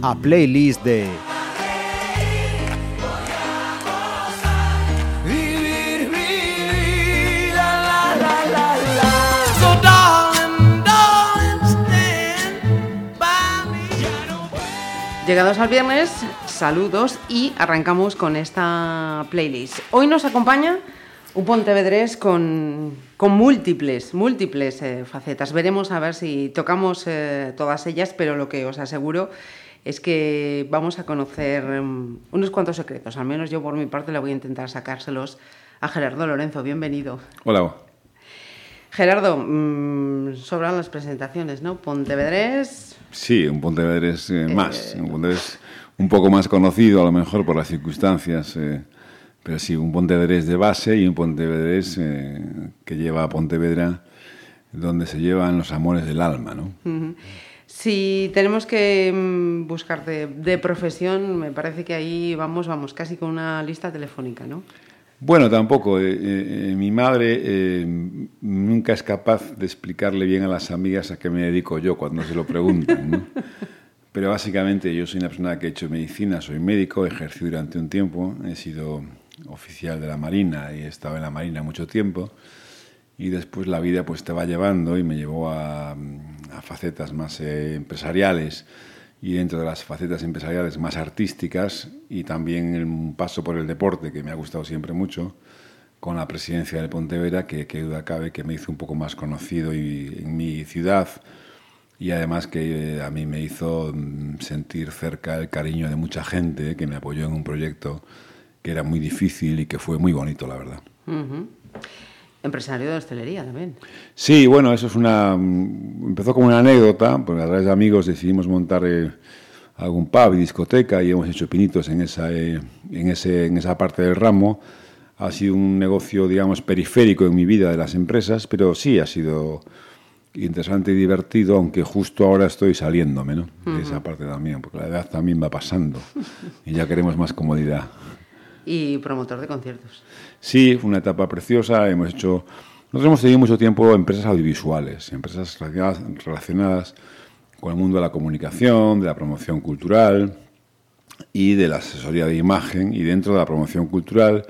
A playlist de Vivir, vivir, la, la, la, la, la. So, darling, darling, stand by me. Llegados al viernes, saludos y arrancamos con esta playlist. Hoy nos acompaña un Pontevedrés con, con múltiples, múltiples eh, facetas. Veremos a ver si tocamos eh, todas ellas, pero lo que os aseguro es que vamos a conocer mm, unos cuantos secretos. Al menos yo por mi parte le voy a intentar sacárselos a Gerardo Lorenzo. Bienvenido. Hola. Gerardo, mm, sobran las presentaciones, ¿no? Pontevedrés, Sí, un Pontevedrés eh, más, un Pontevedrés un poco más conocido a lo mejor por las circunstancias, eh, pero sí, un Pontevedrés de base y un Pontevedrés eh, que lleva a Pontevedra donde se llevan los amores del alma, ¿no? Si tenemos que mm, buscar de, de profesión, me parece que ahí vamos, vamos, casi con una lista telefónica, ¿no? Bueno, tampoco. eh, eh, mi madre eh, nunca es capaz de explicarle bien a las amigas a qué me dedico yo cuando se lo preguntan. ¿no? Pero básicamente yo soy una persona que he hecho medicina, soy médico, he ejercido durante un tiempo, he sido oficial de la Marina y he estado en la Marina mucho tiempo. Y después la vida pues te va llevando y me llevó a, a facetas más eh, empresariales y dentro de las facetas empresariales más artísticas y también un paso por el deporte que me ha gustado siempre mucho con la presidencia del Pontevedra que, que duda cabe que me hizo un poco más conocido y, en mi ciudad y además que eh, a mí me hizo mm, sentir cerca el cariño de mucha gente que me apoyó en un proyecto que era muy difícil y que fue muy bonito, la verdad. Ujú. Empresario de hostelería también. Sí, bueno, eso es una. mm, Empezó como una anécdota, porque a través de amigos decidimos montar eh, algún pub y discoteca y hemos hecho pinitos en esa, eh, en, ese, en esa parte del ramo. Ha sido un negocio, digamos, periférico en mi vida de las empresas, pero sí ha sido interesante y divertido, aunque justo ahora estoy saliéndome, ¿no? De esa parte también, porque la edad también va pasando y ya queremos más comodidad. Y promotor de conciertos. Sí, fue una etapa preciosa. Hemos hecho. Nosotros hemos tenido mucho tiempo empresas audiovisuales, empresas relacionadas, relacionadas con el mundo de la comunicación, de la promoción cultural y de la asesoría de imagen. Y dentro de la promoción cultural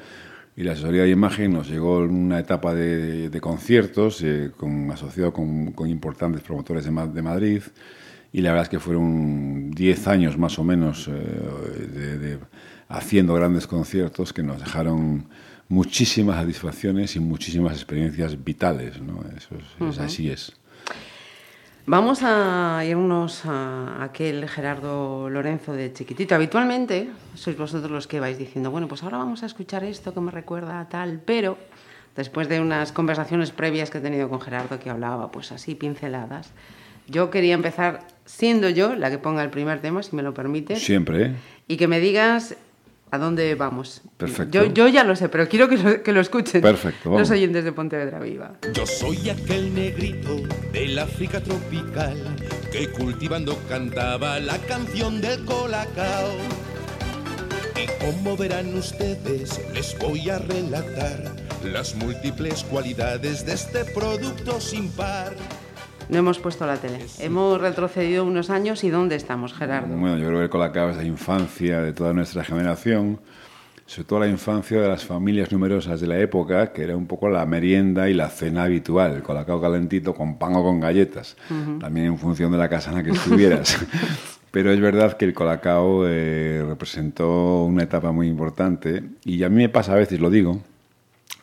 y la asesoría de imagen nos llegó una etapa de, de conciertos eh, con, asociado con, con importantes promotores de, de Madrid. Y la verdad es que fueron 10 años más o menos eh, de- de- haciendo grandes conciertos que nos dejaron muchísimas satisfacciones y muchísimas experiencias vitales. ¿no? Eso es, es- así es. Vamos a irnos a aquel Gerardo Lorenzo de chiquitito. Habitualmente sois vosotros los que vais diciendo, bueno, pues ahora vamos a escuchar esto que me recuerda a tal, pero después de unas conversaciones previas que he tenido con Gerardo que hablaba, pues así, pinceladas, yo quería empezar siendo yo la que ponga el primer tema, si me lo permite, Siempre, ¿eh? y que me digas a dónde vamos. Perfecto. Yo, yo ya lo sé, pero quiero que lo, que lo escuchen Perfecto, vamos. los oyentes de Pontevedra Viva. Yo soy aquel negrito del África tropical que cultivando cantaba la canción del colacao. Y como verán ustedes, les voy a relatar las múltiples cualidades de este producto sin par. No hemos puesto la tele. Hemos retrocedido unos años y ¿dónde estamos, Gerardo? Bueno, yo creo que el Colacao es la infancia de toda nuestra generación, sobre todo la infancia de las familias numerosas de la época, que era un poco la merienda y la cena habitual, Colacao calentito con pan o con galletas, también en función de la casa en la que estuvieras. Pero es verdad que el Colacao eh, representó una etapa muy importante y a mí me pasa a veces, lo digo,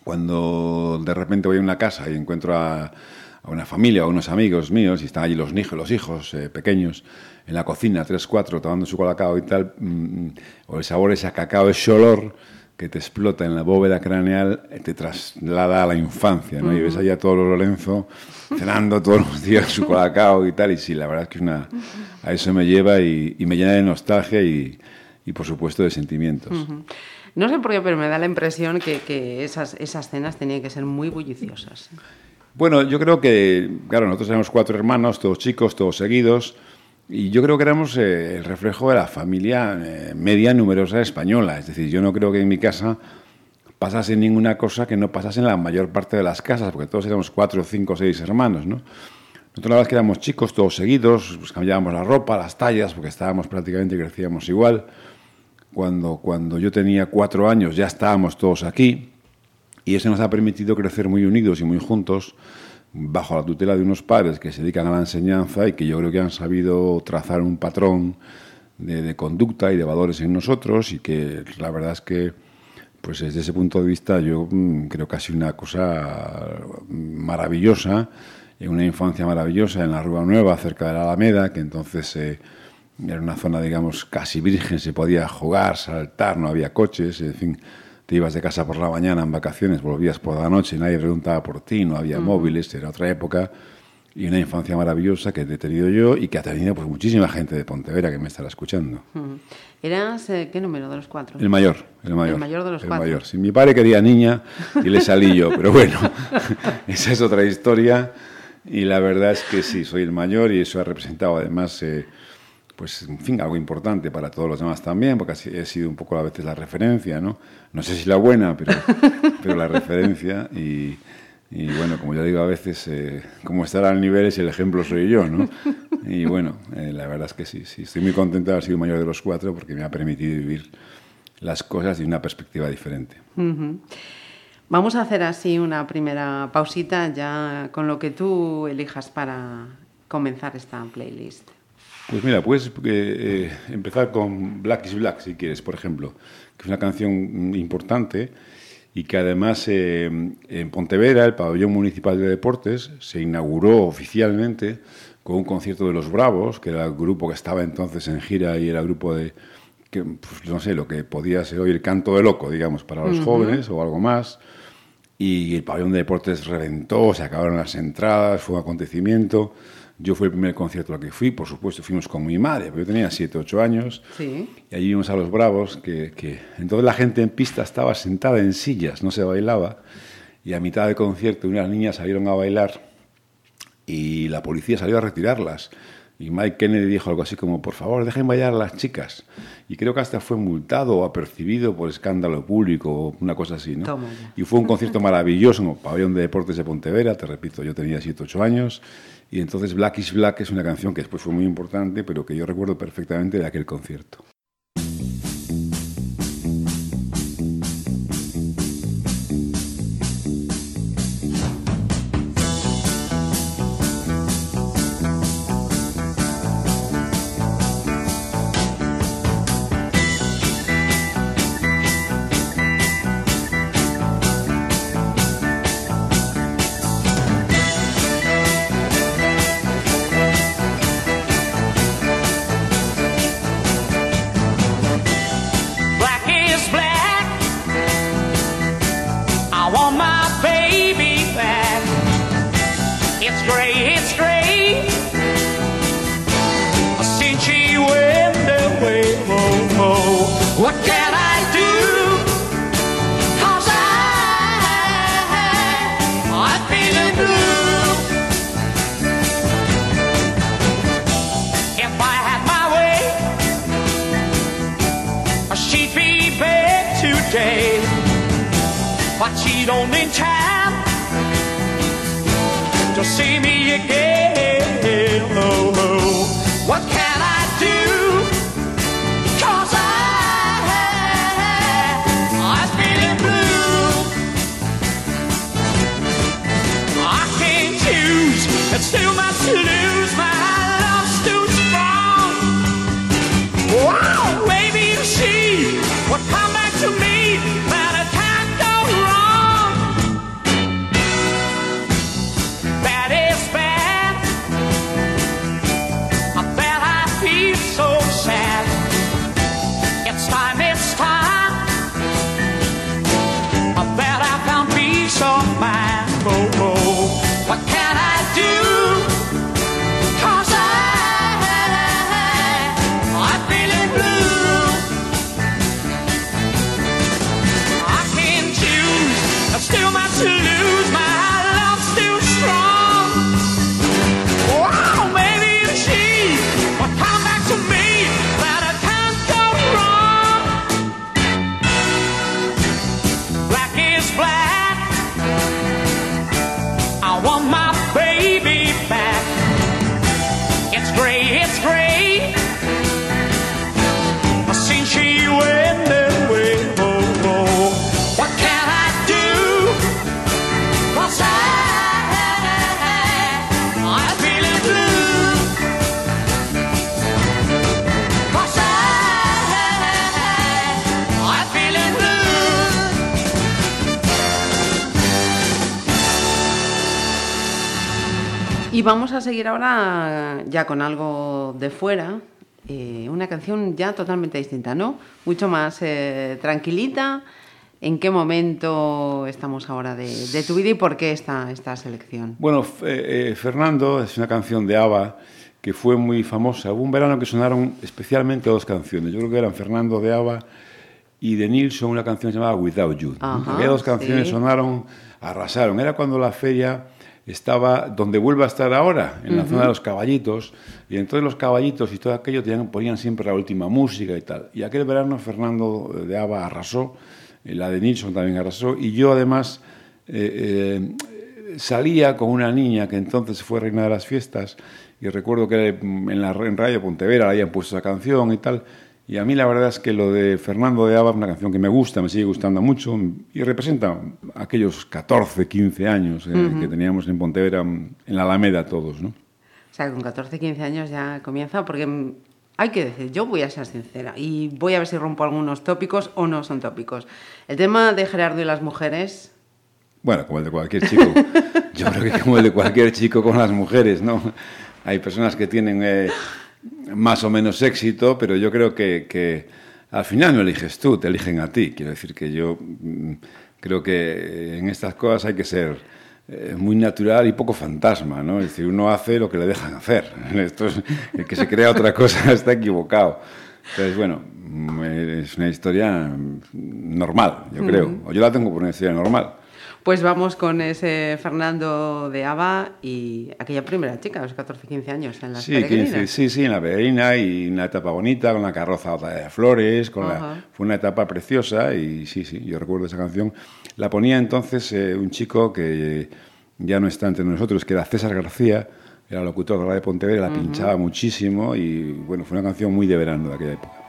cuando de repente voy a una casa y encuentro a, a una familia o unos amigos míos y están allí los, hijos, los hijos eh, pequeños en la cocina, tres, cuatro, tomando su colacao y tal, mm, o el sabor ese a cacao, ese olor que te explota en la bóveda craneal, eh, te traslada a la infancia, ¿no? Y ves allá a todos los Lorenzo cenando todos los días su colacao y tal, y sí, la verdad es que es una, a eso me lleva y, y me llena de nostalgia y, y, por supuesto, de sentimientos. No sé por qué, pero me da la impresión que, que esas, esas cenas tenían que ser muy bulliciosas. Bueno, yo creo que, claro, nosotros éramos cuatro hermanos, todos chicos, todos seguidos, y yo creo que éramos eh, el reflejo de la familia eh, media numerosa española. Es decir, yo no creo que en mi casa pasase ninguna cosa que no pasase en la mayor parte de las casas, porque todos éramos cuatro, cinco, seis hermanos, ¿no? Nosotros la verdad es que éramos chicos, todos seguidos, pues cambiábamos la ropa, las tallas, porque estábamos prácticamente crecíamos igual. Cuando, cuando yo tenía cuatro años ya estábamos todos aquí y eso nos ha permitido crecer muy unidos y muy juntos bajo la tutela de unos padres que se dedican a la enseñanza y que yo creo que han sabido trazar un patrón de, conducta y de valores en nosotros y que la verdad es que pues desde ese punto de vista yo mm, creo que ha una cosa maravillosa, una infancia maravillosa en la Rúa Nueva, cerca de la Alameda, que entonces eh, era una zona, digamos, casi virgen, se podía jugar, saltar, no había coches, en fin, te ibas de casa por la mañana en vacaciones, volvías por la noche, nadie preguntaba por ti, no había móviles, era otra época, y una infancia maravillosa que he tenido yo y que ha tenido pues, muchísima gente de Pontevedra que me estará escuchando. Mm. ¿Eras eh, qué número de los cuatro? El mayor, el mayor. El mayor de los el cuatro. mayor. Si mi padre quería niña y le salí yo, pero bueno, esa es otra historia. Y la verdad es que sí, soy el mayor y eso ha representado además, eh, pues, en fin, algo importante para todos los demás también, porque así he sido un poco a veces la referencia, ¿no? No sé si la buena, pero, pero la referencia. Y, y bueno, como yo digo a veces, eh, como estar al nivel es el ejemplo soy yo, ¿no? Y bueno, eh, la verdad es que sí, sí, estoy muy contento de haber sido mayor de los cuatro porque me ha permitido vivir las cosas de una perspectiva diferente. Vamos a hacer así una primera pausita ya con lo que tú elijas para comenzar esta playlist. Pues mira, puedes eh, empezar con Black is Black, si quieres, por ejemplo, que es una canción importante y que además eh, en Pontevedra, el pabellón municipal de deportes, se inauguró oficialmente con un concierto de los Bravos, que era el grupo que estaba entonces en gira y era el grupo de, que, pues, no sé, lo que podía ser hoy el canto de loco, digamos, para los jóvenes o algo más. Y el pabellón de deportes reventó, se acabaron las entradas, fue un acontecimiento. Yo fui el primer concierto al que fui, por supuesto, fuimos con mi madre, pero yo tenía 7, 8 años. Sí. Y allí vimos a los bravos, que, que entonces la gente en pista estaba sentada en sillas, no se bailaba. Y a mitad del concierto unas niñas salieron a bailar y la policía salió a retirarlas. Y Mike Kennedy dijo algo así como, por favor, dejen bailar a las chicas. Y creo que hasta fue multado o apercibido por escándalo público o una cosa así, ¿no? Toma. Y fue un concierto maravilloso en el pabellón de deportes de Pontevedra, te repito, yo tenía 7, 8 años. Y entonces Black is Black es una canción que después fue muy importante, pero que yo recuerdo perfectamente de aquel concierto. Vamos a seguir ahora ya con algo de fuera, eh, una canción ya totalmente distinta, ¿no? Mucho más eh, tranquilita. ¿En qué momento estamos ahora de, de tu vida y por qué esta, esta selección? Bueno, eh, eh, Fernando es una canción de ABBA que fue muy famosa. Hubo un verano que sonaron especialmente dos canciones. Yo creo que eran Fernando de ABBA y de Nilsson una canción llamada Without You. Ajá, Aquellas dos canciones sí. sonaron, arrasaron. Era cuando la feria estaba donde vuelve a estar ahora, en la zona de los caballitos, y entonces los caballitos y todo aquello tenían- ponían siempre la última música y tal. Y aquel verano Fernando de ABBA arrasó, eh, la de Nilsson también arrasó, y yo además eh, eh, salía con una niña que entonces fue reina de las fiestas, y recuerdo que en la en Radio Pontevedra le habían puesto esa canción y tal, y a mí la verdad es que lo de Fernando de Ava es una canción que me gusta, me sigue gustando mucho y representa aquellos 14, 15 años eh, que teníamos en Pontevedra, en la Alameda todos, ¿no? O sea, con 14, 15 años ya comienza, porque hay que decir, yo voy a ser sincera y voy a ver si rompo algunos tópicos o no son tópicos. El tema de Gerardo y las mujeres, Bueno, como el de cualquier chico. Yo creo que como el de cualquier chico con las mujeres, ¿no? Hay personas que tienen eh, más o menos éxito, pero yo creo que, que al final no eliges tú, te eligen a ti. Quiero decir que yo mm, creo que en estas cosas hay que ser eh, muy natural y poco fantasma, ¿no? Es decir, uno hace lo que le dejan hacer. Esto es, el que se crea otra cosa está equivocado. Entonces, bueno, mm, es una historia mm, normal, yo creo. O yo la tengo por una historia normal. Pues vamos con ese Fernando de Ava y aquella primera chica, a los 14, 15 años, en las Sí, peregrinas. 15, sí, sí, en la peregrina y una etapa bonita, con la carroza de flores, con la- fue una etapa preciosa y sí, sí, yo recuerdo esa canción. La ponía entonces eh, un chico que ya no está entre nosotros, que era César García, era locutor de la de Pontevedra, la pinchaba muchísimo y bueno, fue una canción muy de verano de aquella época.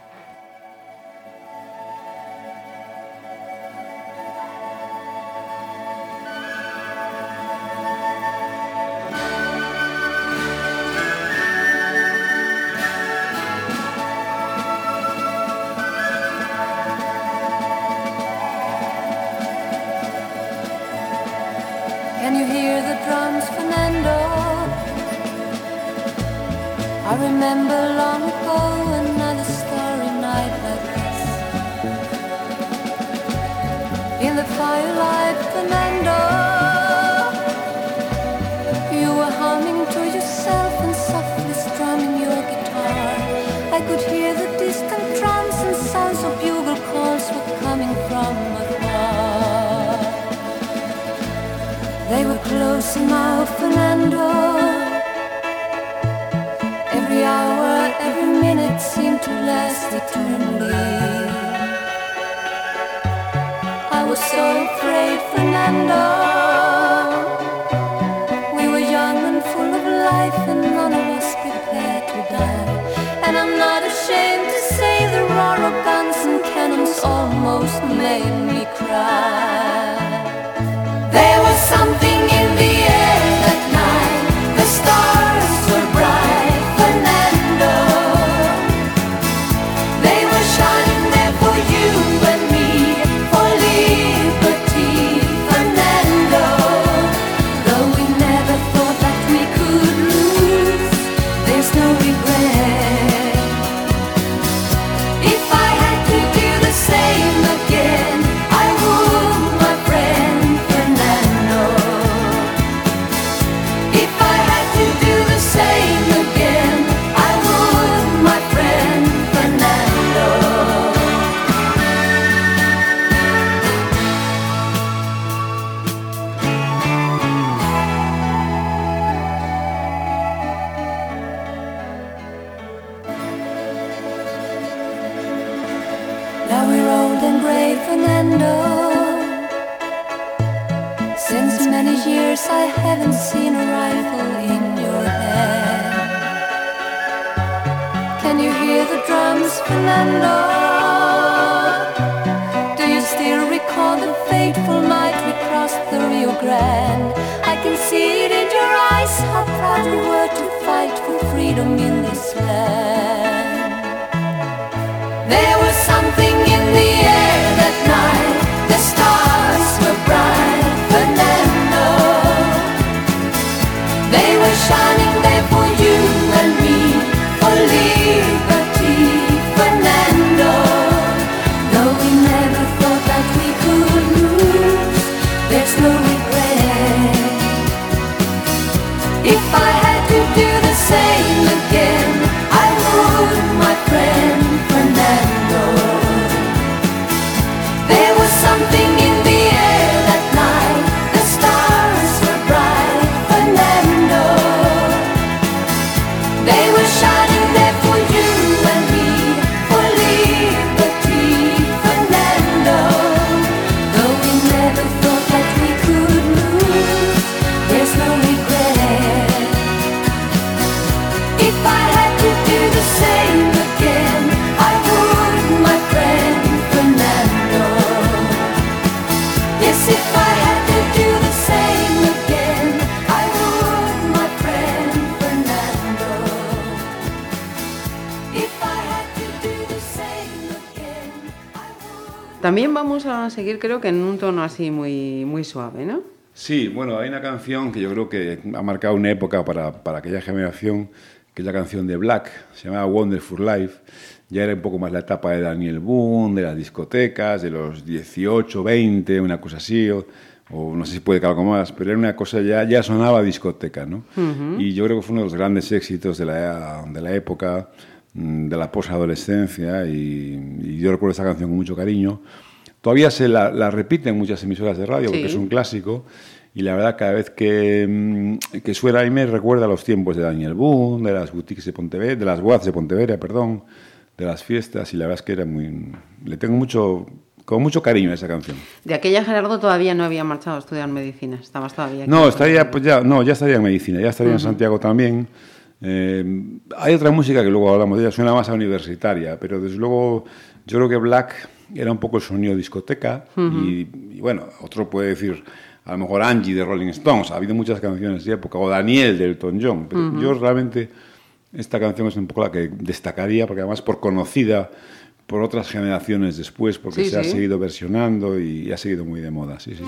Grande? I can see it in your eyes, how proud you were to fight for freedom in this land. Vamos a seguir, creo que en un tono así muy, muy suave, ¿no? Sí, bueno, hay una canción que yo creo que ha marcado una época para, para aquella generación, que es la canción de Black, se llama Wonderful Life. Ya era un poco más la etapa de Daniel Boone, de las discotecas, de los 18, 20, una cosa así, o, o no sé si puede que algo más, pero era una cosa, ya, ya sonaba discoteca, ¿no? Y yo creo que fue uno de los grandes éxitos de la, de la época, mm, de la posadolescencia, y, y yo recuerdo esta canción con mucho cariño. Todavía se la, la repiten muchas emisoras de radio porque es un clásico y la verdad cada vez que, mm, que suena ahí me recuerda a los tiempos de Daniel Boone, de las boutiques de Pontevedra, de las bodas de Pontevedra, perdón, de las fiestas y la verdad es que era muy... Le tengo mucho, con mucho cariño a esa canción. De aquella Gerardo todavía no había marchado a estudiar medicina, estabas todavía aquí. No, estaría, pues ya, no, ya estaría en medicina, ya estaría en Santiago también. Eh, hay otra música que luego hablamos de ella, suena más a universitaria, pero desde luego yo creo que Black era un poco el sonido discoteca y, y bueno, otro puede decir a lo mejor Angie de Rolling Stones, ha habido muchas canciones de época, o Daniel de Elton John, pero yo realmente esta canción es un poco la que destacaría, porque además por conocida por otras generaciones después, porque Sí, se ha seguido versionando y ha seguido muy de moda, sí, sí.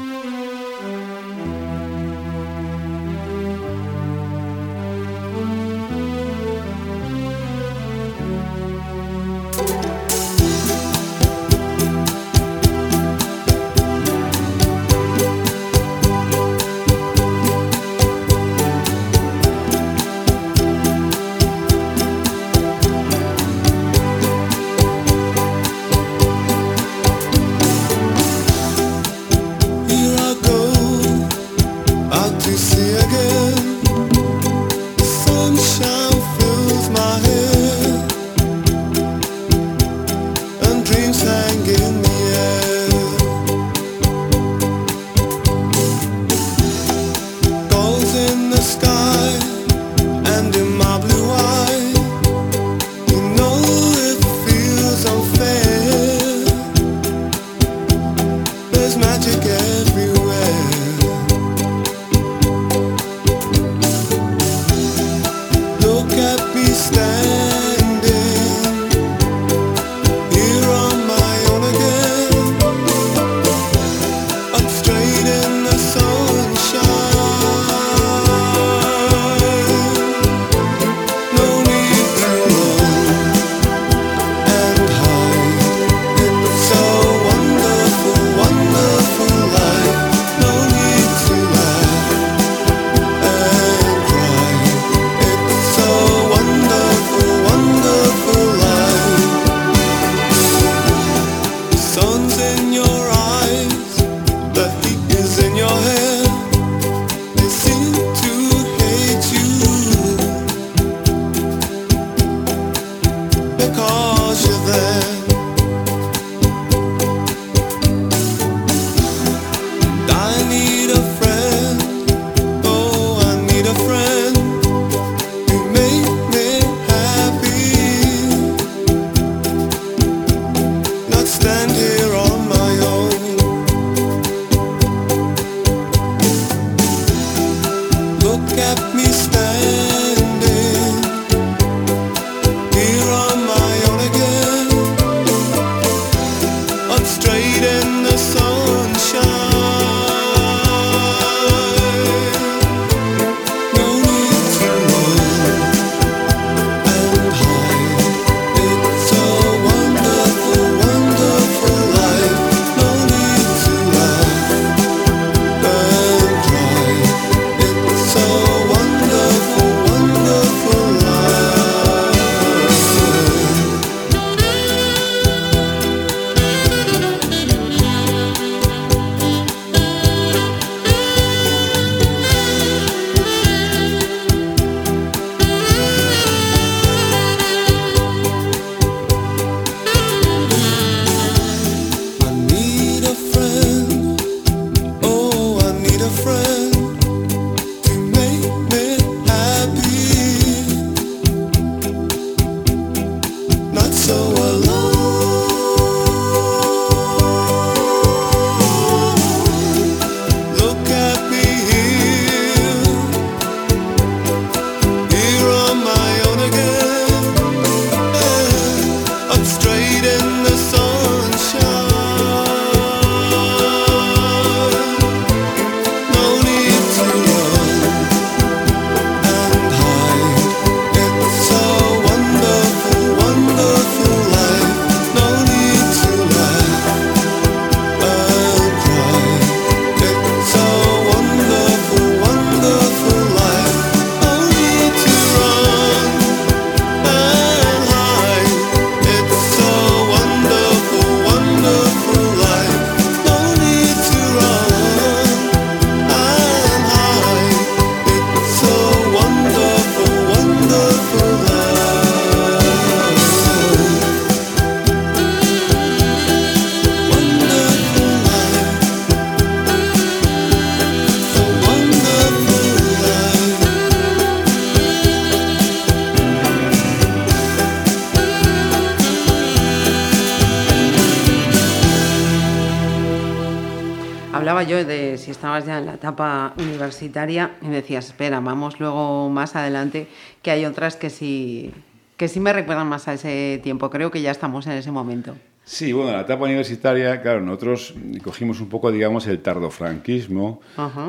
Estabas ya en la etapa universitaria y me decías, espera, vamos luego más adelante, que hay otras que sí, que sí me recuerdan más a ese tiempo. Creo que ya estamos en ese momento. Sí, bueno, la etapa universitaria, claro, nosotros cogimos un poco, digamos, el tardofranquismo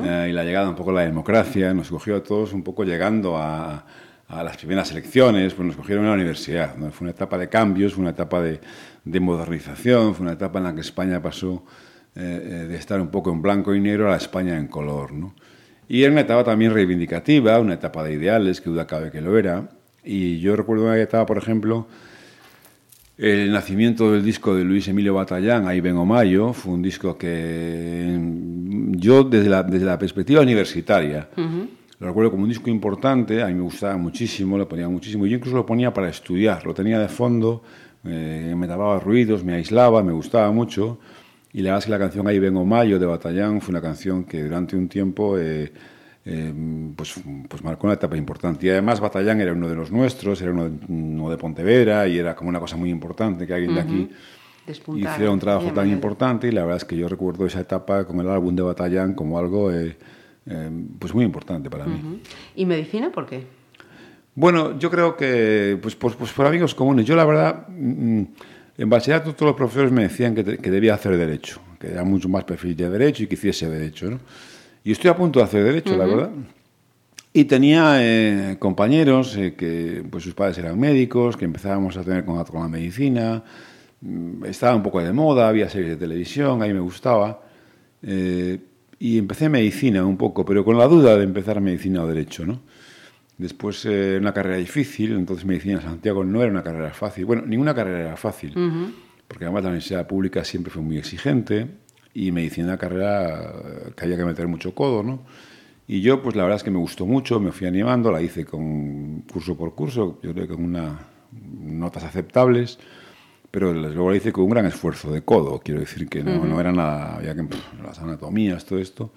eh, y la llegada un poco de la democracia, nos cogió a todos un poco llegando a, a las primeras elecciones, pues nos cogieron en la universidad. ¿no? Fue una etapa de cambios, fue una etapa de, de modernización, fue una etapa en la que España pasó eh, eh, de estar un poco en blanco y negro a la España en color, ¿no? Y era una etapa también reivindicativa, una etapa de ideales, que duda cabe que lo era. Y yo recuerdo una etapa, por ejemplo, el nacimiento del disco de Luis Emilio Batallán, Ahí vengo Mayo, fue un disco que yo desde la, desde la perspectiva universitaria lo recuerdo como un disco importante, a mí me gustaba muchísimo, lo ponía muchísimo, yo incluso lo ponía para estudiar, lo tenía de fondo, eh, me tapaba ruidos, me aislaba, me gustaba mucho. Y la verdad es que la canción Ahí vengo Mayo de Batallán fue una canción que durante un tiempo eh, eh, pues, pues marcó una etapa importante. Y además Batallán era uno de los nuestros, era uno de, uno de Pontevedra y era como una cosa muy importante que alguien de aquí Despuntar. hiciera un trabajo Bien, tan bien. importante y la verdad es que yo recuerdo esa etapa con el álbum de Batallán como algo eh, eh, pues muy importante para mí. ¿Y medicina por qué? Bueno, yo creo que pues, pues, pues por amigos comunes. Yo la verdad, mm, en bachillerato todos los profesores me decían que, te- que debía hacer derecho, que era mucho más perfil de derecho y que hiciese derecho. ¿no? Y estoy a punto de hacer derecho, la verdad. Y tenía eh, compañeros eh, que pues sus padres eran médicos, que empezábamos a tener contacto con la medicina, mm, estaba un poco de moda, había series de televisión, a mí me gustaba. Eh, y empecé medicina un poco, pero con la duda de empezar medicina o derecho, ¿no? Después eh, una carrera difícil, entonces medicina en Santiago no era una carrera fácil. Bueno, ninguna carrera era fácil, porque además la universidad pública siempre fue muy exigente y medicina era una carrera eh, que había que meter mucho codo, ¿no? Y yo, pues la verdad es que me gustó mucho, me fui animando, la hice con curso por curso, yo creo que con una, notas aceptables, pero luego la hice con un gran esfuerzo de codo, quiero decir que no, no era nada, había que pff, las anatomías, todo esto,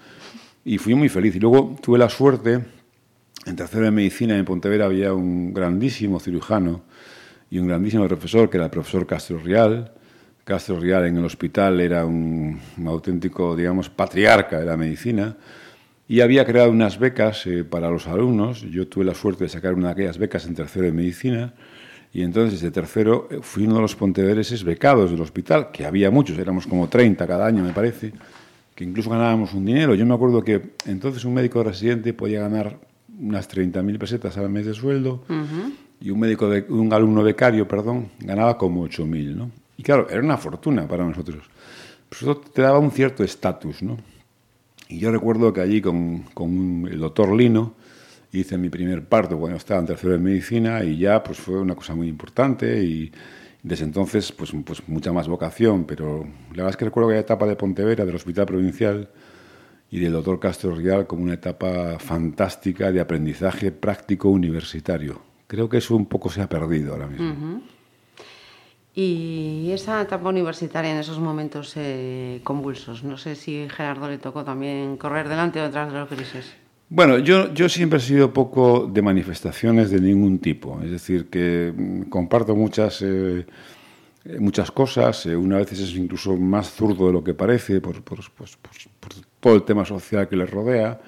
y fui muy feliz. Y luego tuve la suerte, en tercero de medicina en Pontevedra había un grandísimo cirujano y un grandísimo profesor, que era el profesor Castro Rial. Castro Rial en el hospital era un, auténtico, digamos, patriarca de la medicina y había creado unas becas eh, para los alumnos. Yo tuve la suerte de sacar una de aquellas becas en tercero de medicina y entonces de tercero eh, fui uno de los pontevedreses becados del hospital, que había muchos, éramos como 30 cada año, me parece, que incluso ganábamos un dinero. Yo me acuerdo que entonces un médico residente podía ganar unas 30.000 pesetas al mes de sueldo y un médico de, un alumno becario, perdón, ganaba como 8.000, ¿no? Y claro, era una fortuna para nosotros. Pues eso te daba un cierto estatus, ¿no? Y yo recuerdo que allí con, con el doctor Lino hice mi primer parto cuando estaba en tercero de medicina y ya pues fue una cosa muy importante y desde entonces pues, pues mucha más vocación, pero la verdad es que recuerdo que la etapa de Pontevedra, del Hospital Provincial y del doctor Castro Rial como una etapa fantástica de aprendizaje práctico universitario. Creo que eso un poco se ha perdido ahora mismo. Y esa etapa universitaria en esos momentos eh, convulsos, no sé si Gerardo le tocó también correr delante o detrás de los grises. Bueno, yo, yo siempre he sido poco de manifestaciones de ningún tipo. Es decir, que mm, comparto muchas, eh, muchas cosas. eh, una vez es incluso más zurdo de lo que parece por, por- pues, por todo el tema social que les rodea.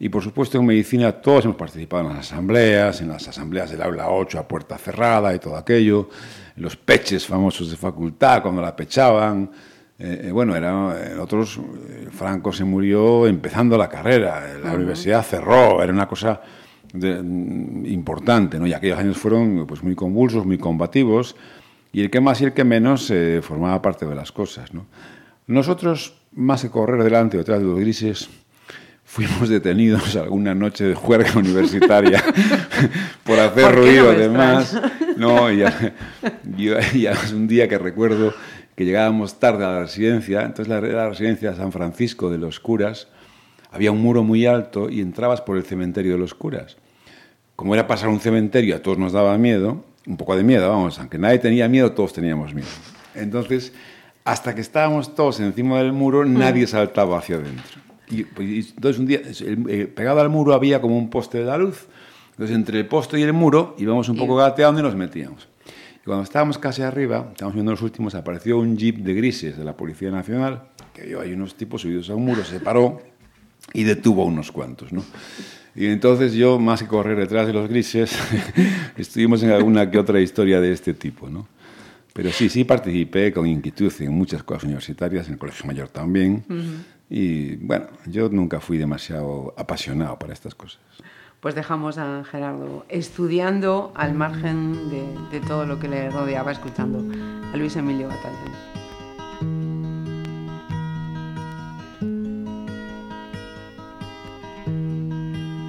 Y por supuesto en medicina todos hemos participado en las asambleas, en las asambleas del aula 8 a puerta cerrada y todo aquello, en los peches famosos de facultad cuando la pechaban. Eh, eh, bueno, era, eh, otros, eh, Franco se murió empezando la carrera, la universidad cerró, era una cosa de- mm, importante, ¿no? Y aquellos años fueron pues, muy convulsos, muy combativos, y el que más y el que menos eh, formaba parte de las cosas, ¿no? Nosotros, más que correr delante o detrás de los grises, fuimos detenidos alguna noche de juerga universitaria por hacer ¿Por qué no ruido me además. No, y, a- y, y además un día que recuerdo que llegábamos tarde a la residencia, entonces la, la residencia de San Francisco de los curas, había un muro muy alto y entrabas por el cementerio de los curas. Como era pasar un cementerio, a todos nos daba miedo, un poco de miedo, vamos, aunque nadie tenía miedo, todos teníamos miedo. Entonces, hasta que estábamos todos encima del muro, nadie saltaba hacia adentro. Y, pues, entonces un día, eh, pegado al muro había como un poste de la luz, entonces entre el poste y el muro íbamos un poco gateando y nos metíamos. Y cuando estábamos casi arriba, estábamos viendo los últimos, apareció un jeep de grises de la Policía Nacional, que vio ahí unos tipos subidos a un muro, se paró y detuvo a unos cuantos, ¿no? Y entonces yo, más que correr detrás de los grises, estuvimos en alguna que otra historia de este tipo, ¿no? Pero sí, sí participé con inquietud en muchas cosas universitarias, en el Colegio Mayor también. Y bueno, yo nunca fui demasiado apasionado para estas cosas. Pues dejamos a Gerardo estudiando al margen de, de todo lo que le rodeaba, escuchando a Luis Emilio Batallón.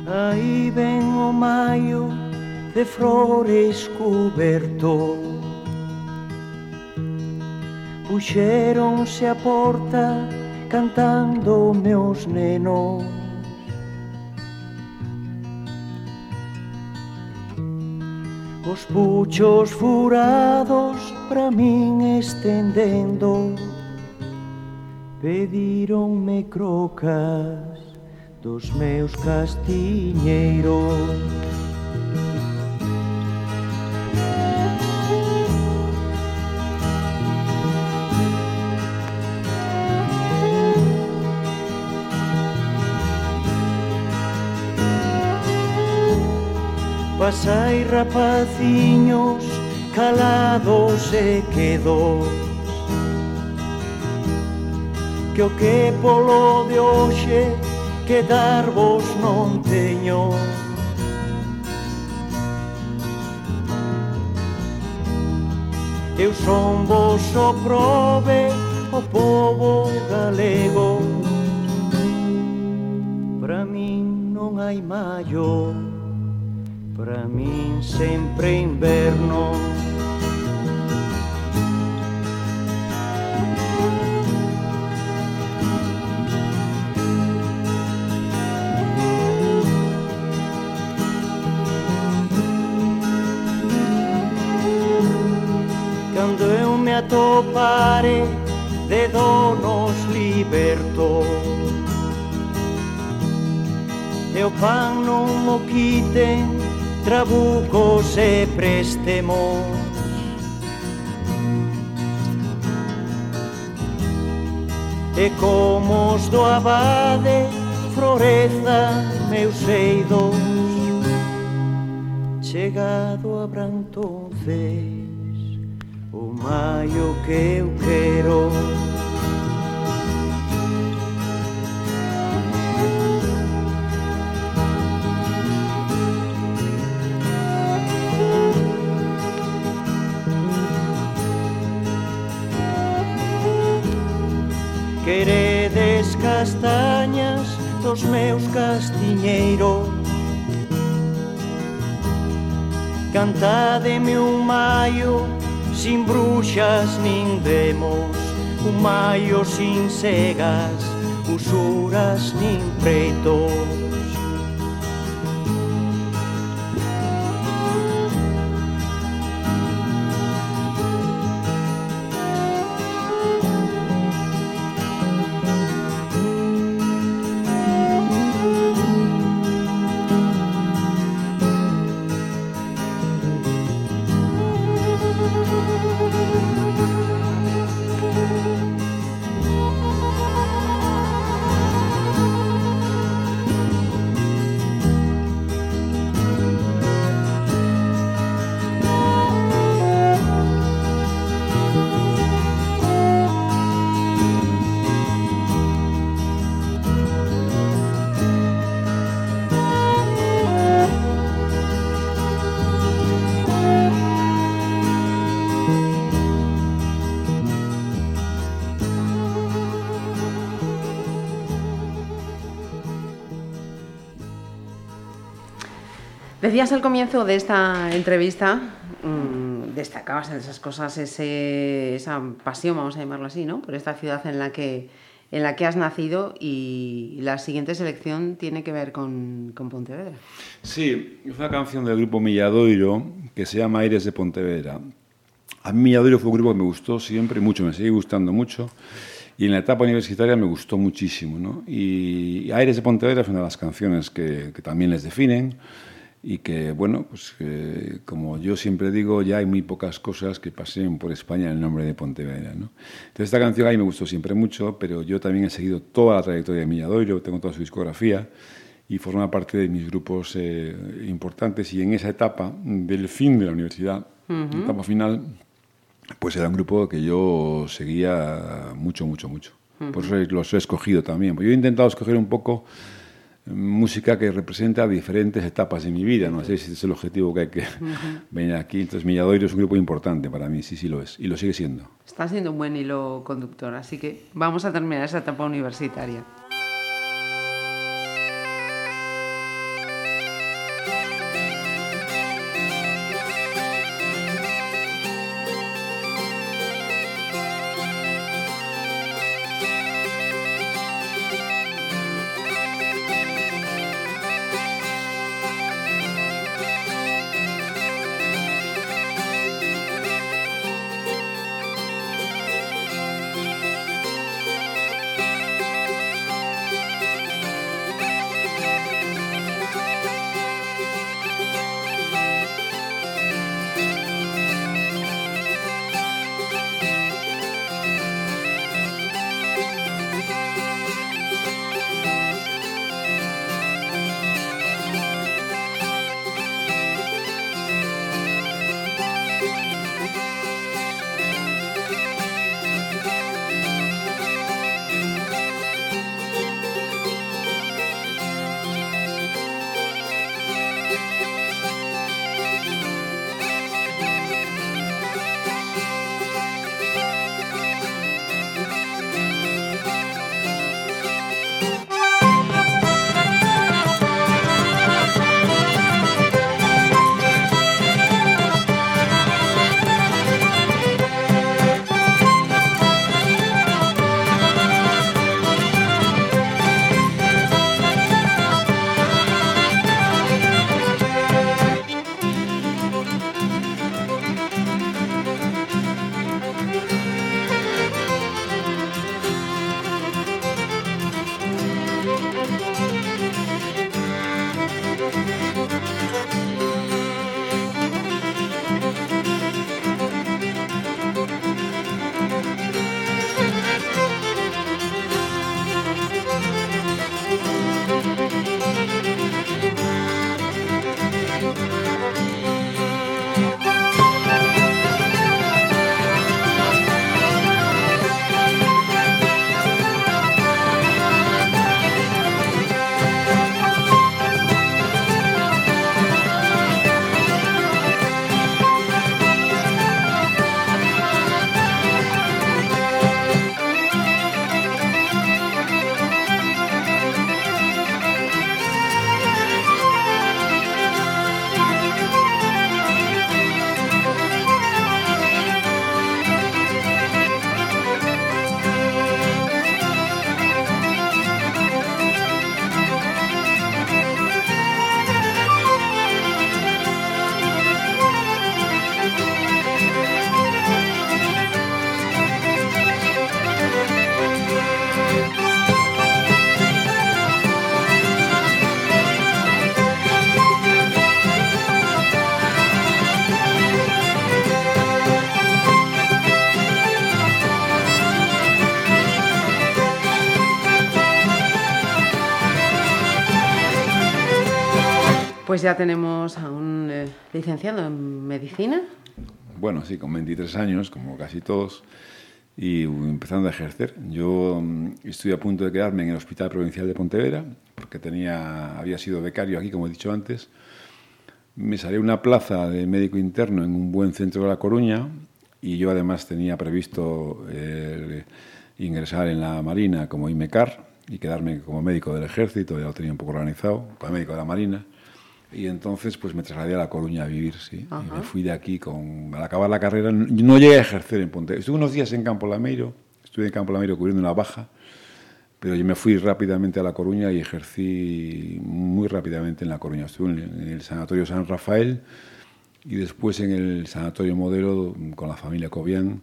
Aí ven o maio de flores cuberto Puxéronse a porta cantando meus nenos. Os puchos furados pra min estendendo Pedíronme crocas dos meus castiñeiros. Rapazoas hai rapaciños calados e quedos Que o que polo de hoxe que darvos non teño. Eu son vos o prove o povo galego. Para min non hai maior Sembrami sempre inverno. Quando eu me atopare, de donos liberto Eu pano moquite trabucos e préstemos. E como os do abade floreza meus eidos Chegado a entonces o maio que eu quero castañas dos meus castiñeiros. Cantademe un maio sin bruxas nin demos Un maio sin cegas, usuras nin preitos Decías al comienzo de esta entrevista, mmm, destacabas en esas cosas ese, esa pasión, vamos a llamarlo así, ¿no? Por esta ciudad en la que, en la que has nacido y la siguiente selección tiene que ver con, con Pontevedra. Sí, es una canción del grupo Milladoiro que se llama Aires de Pontevedra. A mí Milladoiro fue un grupo que me gustó siempre mucho, me sigue gustando mucho. Y en la etapa universitaria me gustó muchísimo. ¿no? Y Aires de Pontevedra es una de las canciones que, que también les definen. Y que, bueno, pues como yo siempre digo, ya hay muy pocas cosas que pasen por España en el nombre de Pontevedra. ¿no? Entonces, esta canción a mí me gustó siempre mucho, pero yo también he seguido toda la trayectoria de Milladoiro, tengo toda su discografía y forma parte de mis grupos eh, importantes. Y en esa etapa del fin de la universidad, etapa final, pues era un grupo que yo seguía mucho, mucho, mucho. Por eso los he escogido también. Yo he intentado escoger un poco música que representa diferentes etapas de mi vida. No sé si es el objetivo que hay que venir aquí. Entonces, Milladoiro es un grupo importante para mí, sí, sí lo es. Y lo sigue siendo. Está siendo un buen hilo conductor, así que vamos a terminar esa etapa universitaria. Pues ya tenemos a un eh, licenciado en medicina. Bueno, sí, con 23 años, como casi todos, y empezando a ejercer. Yo mm, estoy a punto de quedarme en el Hospital Provincial de Pontevedra, porque tenía, había sido becario aquí, como he dicho antes. Me salió una plaza de médico interno en un buen centro de La Coruña, y yo además tenía previsto eh, ingresar en la Marina como IMECAR y quedarme como médico del ejército, ya lo tenía un poco organizado, como médico de la Marina. Y entonces pues me trasladé a La Coruña a vivir, sí. Y me fui de aquí con... Al acabar la carrera no llegué a ejercer en Ponte. Estuve unos días en Campo Lameiro, estuve en Campo Lameiro cubriendo una baja, pero yo me fui rápidamente a La Coruña y ejercí muy rápidamente en La Coruña. Estuve en el Sanatorio San Rafael y después en el Sanatorio Modelo con la familia Cobian,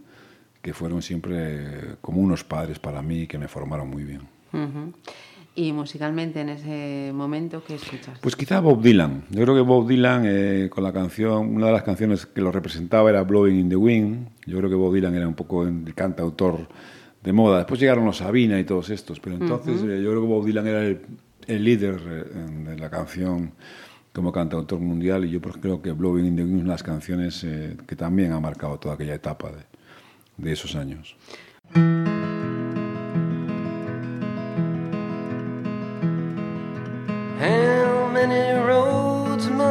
que fueron siempre como unos padres para mí que me formaron muy bien. Y musicalmente en ese momento, ¿qué escuchas? Pues quizá Bob Dylan. Yo creo que Bob Dylan, eh, con la canción, una de las canciones que lo representaba era Blowing in the Wind. Yo creo que Bob Dylan era un poco el cantautor de moda. Después llegaron los Sabina y todos estos, pero entonces eh, yo creo que Bob Dylan era el, el líder eh, de la canción como cantautor mundial y yo pues, creo que Blowing in the Wind es una de las canciones eh, que también ha marcado toda aquella etapa de, de esos años.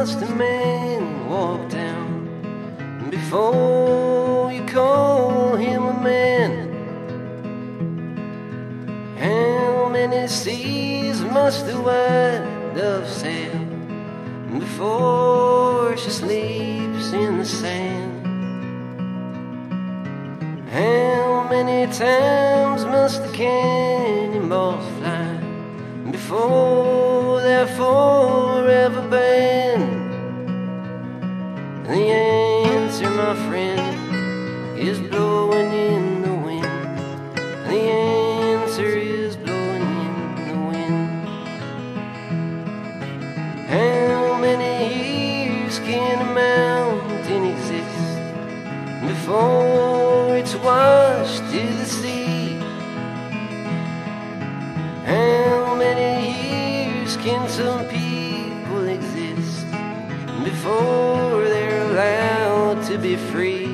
Must a man walk down before you call him a man? How many seas must the white dove sail before she sleeps in the sand? How many times must the cannonballs fly before they're forever banned? The answer, my friend, is blowing in the wind. The answer is blowing in the wind. How many years can a mountain exist before it's washed to the sea? How many years can some people before they're allowed to be free?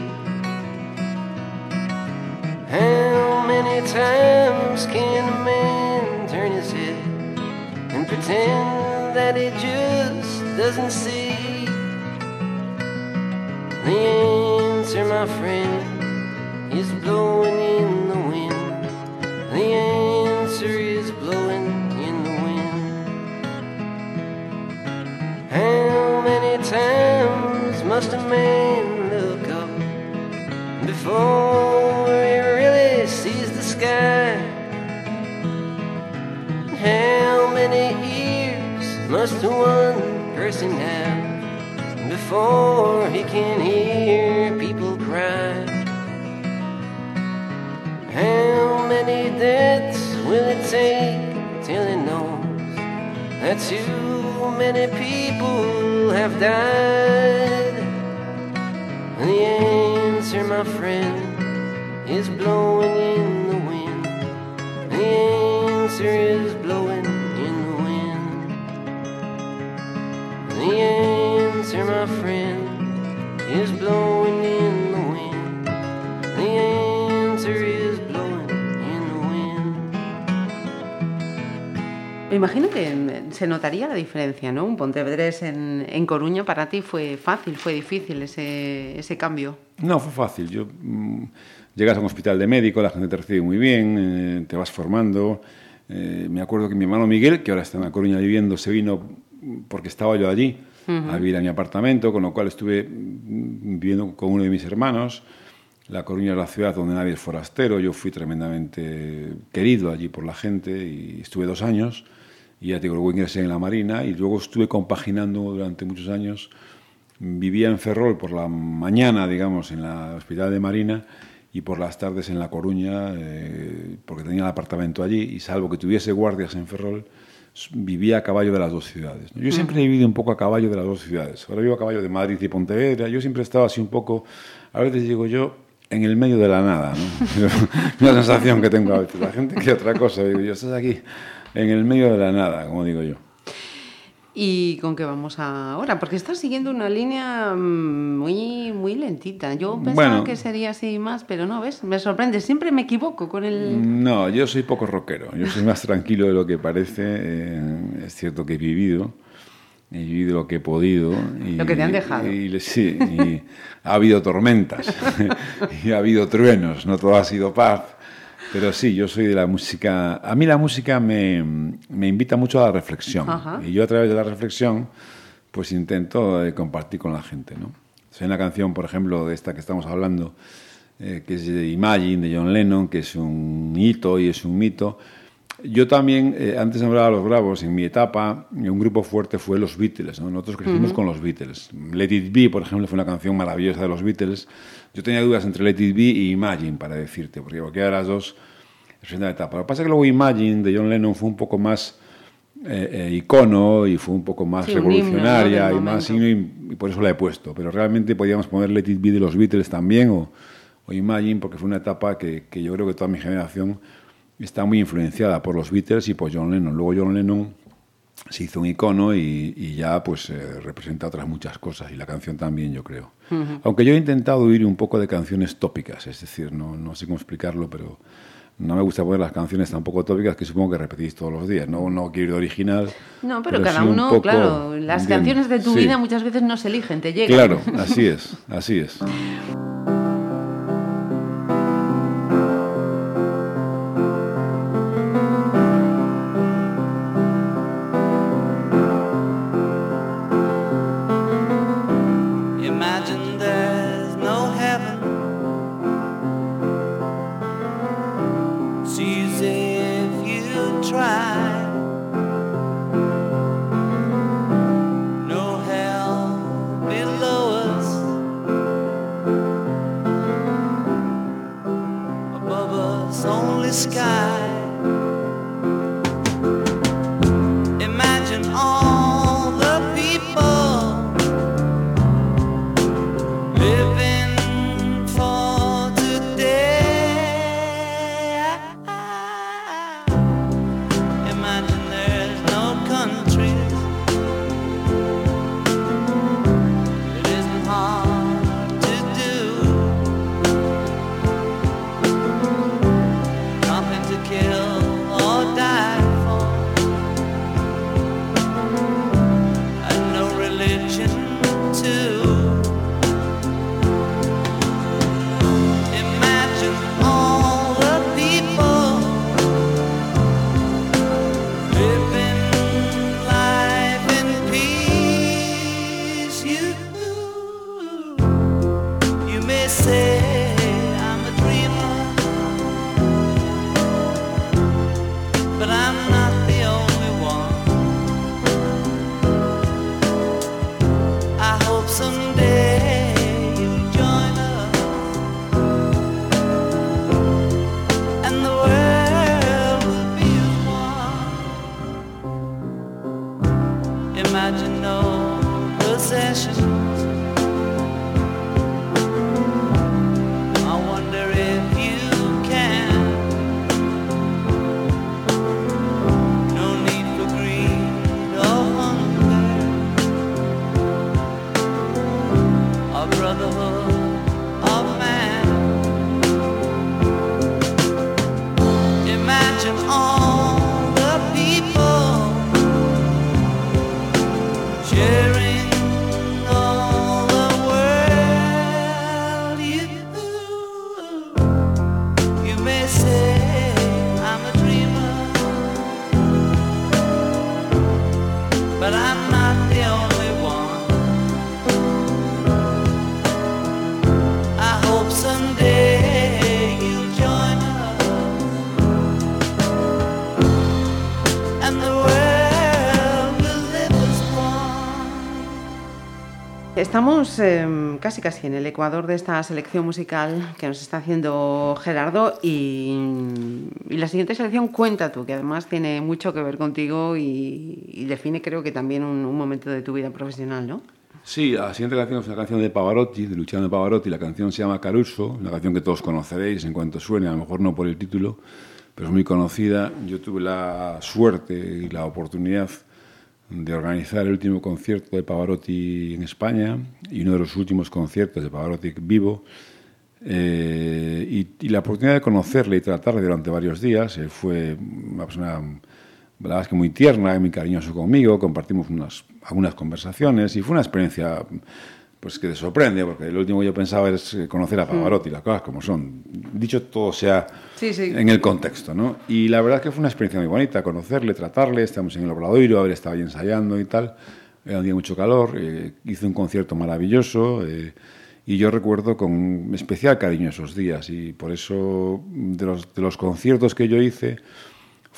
How many times can a man turn his head and pretend that he just doesn't see? The answer, my friend, is blowing in the wind. The answer is blowing in the wind. Times must a man look up before he really sees the sky? How many ears must one person have before he can hear people cry? How many deaths will it take till he knows that too many people have died? My friend, is blowing in the wind. The answer is blowing in the wind. The answer, my friend, is blowing Me imagino que mm, se notaría la diferencia, ¿no? Un Pontevedrés en, en Coruña para ti fue fácil, fue difícil ese, ese cambio. No, fue fácil. Yo, mm, llegas a un hospital de médico, la gente te recibe muy bien, eh, te vas formando. Eh, me acuerdo que mi hermano Miguel, que ahora está en La Coruña viviendo, se vino porque estaba yo allí a vivir a mi apartamento, con lo cual estuve mm, viviendo con uno de mis hermanos. La Coruña es la ciudad donde nadie es forastero. Yo fui tremendamente querido allí por la gente y estuve dos años. Y ya te digo, luego ingresé en la Marina y luego estuve compaginando durante muchos años. Vivía en Ferrol por la mañana, digamos, en la Hospital de Marina y por las tardes en La Coruña, eh, porque tenía el apartamento allí y salvo que tuviese guardias en Ferrol, vivía a caballo de las dos ciudades. ¿no? Yo siempre he vivido un poco a caballo de las dos ciudades. Ahora vivo a caballo de Madrid y Pontevedra. Yo siempre he estado así un poco, a veces digo yo, en el medio de la nada. ¿no? Una sensación que tengo a veces. La gente quiere otra cosa. Digo yo, estás aquí en el medio de la nada, como digo yo. ¿Y con qué vamos ahora? Porque estás siguiendo una línea mm, muy, muy lentita. Yo pensaba Bueno. que sería así más, pero no, ¿ves? Me sorprende. Siempre me equivoco con el... No, yo soy poco rockero. Yo soy más tranquilo de lo que parece. eh, es cierto que he vivido. He vivido lo que he podido. Y, Lo que te han dejado. y sí, y ha habido tormentas. y ha habido truenos. No todo ha sido paz. Pero sí, yo soy de la música. A mí la música me, me invita mucho a la reflexión. Ajá. Y yo a través de la reflexión, pues intento eh, compartir con la gente, ¿no? Hay una canción, por ejemplo, de esta que estamos hablando, eh, que es de Imagine, de John Lennon, que es un hito y es un mito. Yo también, eh, antes de hablar de los Bravos, en mi etapa, un grupo fuerte fue los Beatles. ¿no? Nosotros crecimos con los Beatles. Let It Be, por ejemplo, fue una canción maravillosa de los Beatles. Yo tenía dudas entre Let It Be y Imagine, para decirte, porque cualquiera de las dos es una etapa. Lo que pasa es que luego Imagine, de John Lennon, fue un poco más eh, eh, icono y fue un poco más Sí, un himno, ¿no? revolucionaria y más y, y por eso la he puesto. Pero realmente podíamos poner Let It Be de los Beatles también o, o Imagine porque fue una etapa que, que yo creo que toda mi generación está muy influenciada por los Beatles y por John Lennon. Luego John Lennon se hizo un icono y, y ya pues eh, representa otras muchas cosas y la canción también yo creo. Aunque yo he intentado huir un poco de canciones tópicas, es decir, no, no sé cómo explicarlo, pero no me gusta poner las canciones tampoco tópicas que supongo que repetís todos los días. No, no quiero ir de original. No, pero, cada sí un uno, poco, claro, las ¿entiendes? canciones de tu Sí. vida muchas veces no se eligen, te llegan. Claro, así es, así es. Estamos eh, casi casi en el ecuador de esta selección musical que nos está haciendo Gerardo y, la siguiente selección cuenta tú, que además tiene mucho que ver contigo y, define creo que también un, un momento de tu vida profesional, ¿no? Sí, la siguiente canción es una canción de Pavarotti, de Luciano Pavarotti. La canción se llama Caruso, una canción que todos conoceréis en cuanto suene, a lo mejor no por el título, pero es muy conocida. Yo tuve la suerte y la oportunidad de organizar el último concierto de Pavarotti en España y uno de los últimos conciertos de Pavarotti vivo. Eh, y, y la oportunidad de conocerle y tratarle durante varios días. Él fue una persona, verdad es que muy tierna, muy cariñoso conmigo, compartimos unas, algunas conversaciones y fue una experiencia pues que te sorprende, porque lo último que yo pensaba es conocer a Pavarotti, las cosas como son. Dicho todo sea Sí, sí. en el contexto, ¿no? Y la verdad es que fue una experiencia muy bonita, conocerle, tratarle, estamos en el Obradoiro, haber estado ahí ensayando y tal. Era un día mucho calor, eh, hizo un concierto maravilloso eh, y yo recuerdo con especial cariño esos días y por eso de los, de los conciertos que yo hice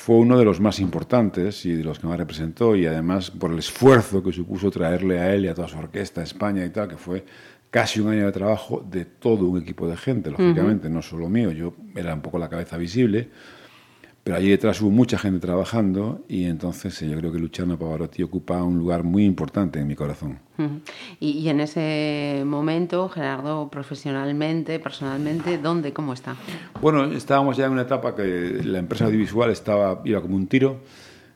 fue uno de los más importantes y de los que más representó y además por el esfuerzo que supuso traerle a él y a toda su orquesta a España y tal, que fue casi un año de trabajo de todo un equipo de gente, lógicamente, no solo mío, yo era un poco la cabeza visible, Pero allí detrás hubo mucha gente trabajando y entonces eh, yo creo que Luciano Pavarotti ocupa un lugar muy importante en mi corazón. Y, y en ese momento, Gerardo, profesionalmente, personalmente, ¿dónde, cómo está? Bueno, estábamos ya en una etapa que la empresa audiovisual estaba, iba como un tiro.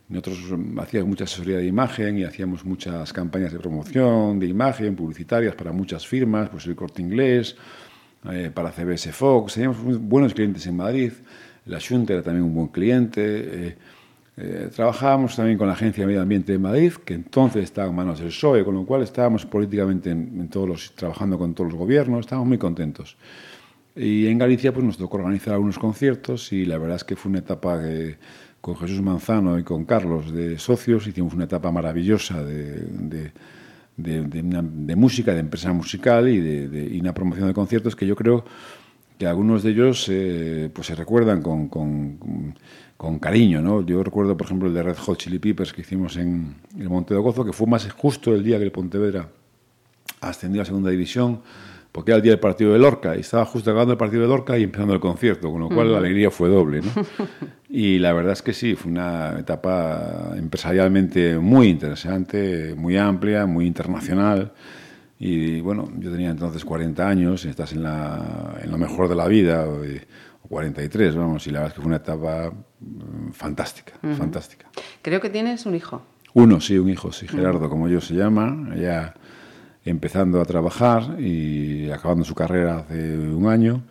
Nosotros hacíamos mucha asesoría de imagen y hacíamos muchas campañas de promoción de imagen, publicitarias para muchas firmas, pues el Corte Inglés, eh, para CBS Fox. Teníamos buenos clientes en Madrid. La Junta era también un buen cliente. eh, eh, trabajábamos también con la Agencia de Medio Ambiente de Madrid, que entonces estaba en manos del PSOE, con lo cual estábamos políticamente en, todos los, trabajando con todos los gobiernos, estábamos muy contentos. Y en Galicia pues nos tocó organizar algunos conciertos y la verdad es que fue una etapa con Jesús Manzano y con Carlos de socios hicimos una etapa maravillosa de, música, de empresa musical y de- y una promoción de conciertos que yo creo que algunos de ellos eh, pues se recuerdan con, con- con- cariño. ¿no? Yo recuerdo, por ejemplo, el de Red Hot Chili Peppers que hicimos en el Monte de Gozo, que fue más justo el día que el Pontevedra ascendió a segunda división, porque era el día del partido de Lorca, y estaba justo acabando el partido de Lorca y empezando el concierto, con lo cual la alegría fue doble. ¿no? Y la verdad es que sí, fue una etapa empresarialmente muy interesante, muy amplia, muy internacional. Y bueno, yo tenía entonces 40 años, y estás en, la, en lo mejor de la vida, o, eh, o 43, vamos, y la verdad es que fue una etapa mm, fantástica, fantástica. Creo que tienes un hijo. Uno, sí, un hijo, sí, Gerardo, como yo se llama, ya empezando a trabajar y acabando su carrera hace un año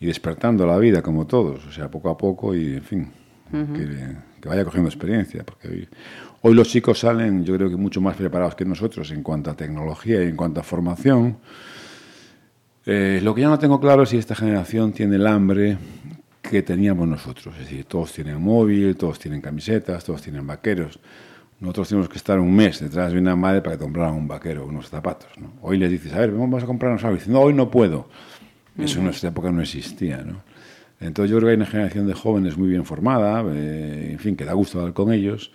y despertando la vida como todos, o sea, poco a poco y, en fin, que, que vaya cogiendo experiencia, porque hoy, hoy los chicos salen, yo creo que mucho más preparados que nosotros en cuanto a tecnología y en cuanto a formación. Eh, lo que ya no tengo claro es si esta generación tiene el hambre que teníamos nosotros. Es decir, todos tienen móvil, todos tienen camisetas, todos tienen vaqueros. Nosotros tenemos que estar un mes detrás de una madre para que compraran un vaquero, unos zapatos. ¿no? Hoy les dices, a ver, vamos a comprarnos algo. Y dicen, no, hoy no puedo. Eso en nuestra época no existía. ¿no? Entonces yo creo que hay una generación de jóvenes muy bien formada, eh, en fin, que da gusto hablar con ellos.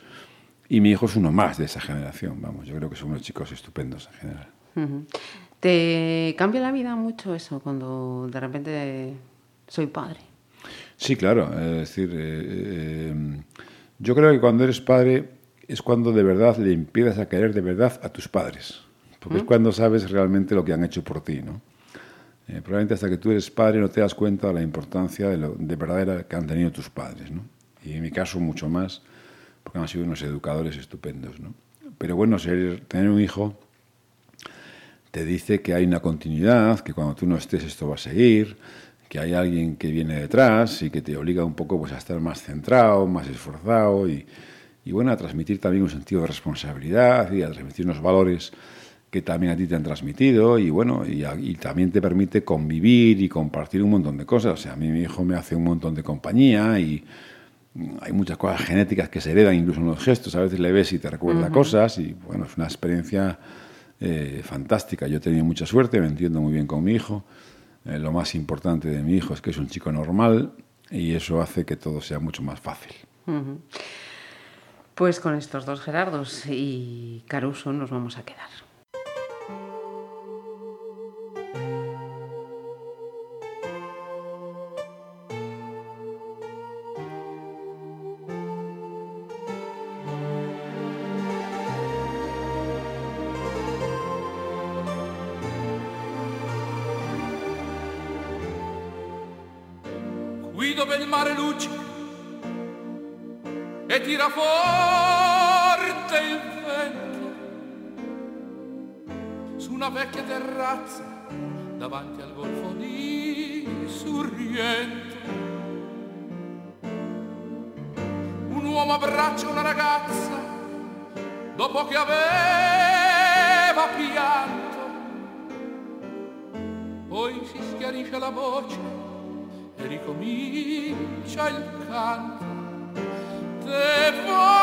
Y mi hijo es uno más de esa generación. Vamos, yo creo que son unos chicos estupendos en general. ¿Te cambia la vida mucho eso cuando de repente soy padre? Sí, claro. Es decir, eh, eh, yo creo que cuando eres padre es cuando de verdad le empiezas a querer de verdad a tus padres. Porque es cuando sabes realmente lo que han hecho por ti, ¿no? Eh, probablemente hasta que tú eres padre no te das cuenta de la importancia de, lo, de verdad que han tenido tus padres, ¿no? Y en mi caso mucho más, porque han sido unos educadores estupendos, ¿no? Pero bueno, ser, tener un hijo te dice que hay una continuidad, que cuando tú no estés esto va a seguir, que hay alguien que viene detrás y que te obliga un poco pues, a estar más centrado, más esforzado y, y bueno, a transmitir también un sentido de responsabilidad y a transmitir unos valores que también a ti te han transmitido y bueno, y, a- y también te permite convivir y compartir un montón de cosas. O sea, a mí mi hijo me hace un montón de compañía y hay muchas cosas genéticas que se heredan incluso en los gestos. A veces le ves y te recuerda cosas y bueno, es una experiencia eh, fantástica. Yo he tenido mucha suerte, me entiendo muy bien con mi hijo. Eh, lo más importante de mi hijo es que es un chico normal y eso hace que todo sea mucho más fácil. Pues con estos dos Gerardos y Caruso nos vamos a quedar. Forte il vento su una vecchia terrazza davanti al golfo di Sorrento un uomo abbraccia una ragazza dopo che aveva pianto poi si schiarisce la voce e ricomincia il canto. Te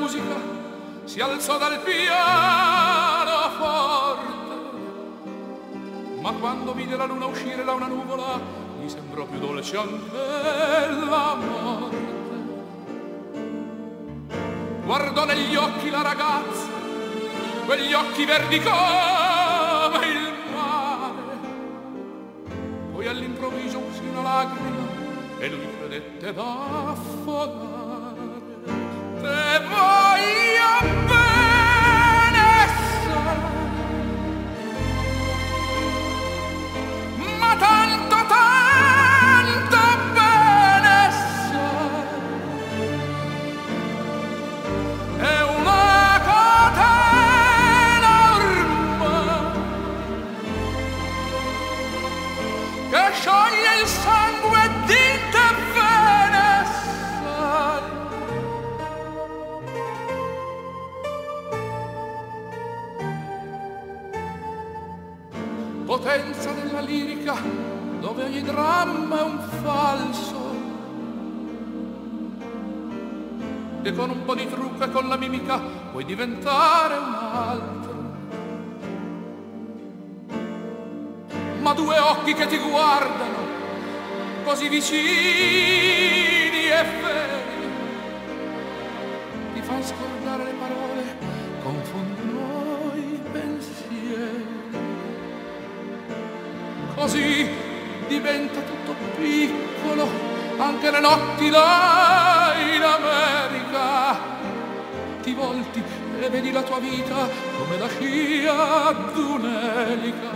musica, si alzò dal piano forte. Ma quando vide la luna uscire da una nuvola, mi sembrò più dolce anche la morte. Guardò negli occhi la ragazza, quegli occhi verdi come il mare. Poi all'improvviso uscì una lacrima e lui credette d'affogare. Ogni dramma è un falso. E con un po' di trucco e con la mimica puoi diventare un altro. Ma due occhi che ti guardano così vicini e veri ti fanno scordare le parole confondono i pensieri. Così diventa tutto piccolo anche le notti là in America. Ti volti e vedi la tua vita come la scia d'un'elica.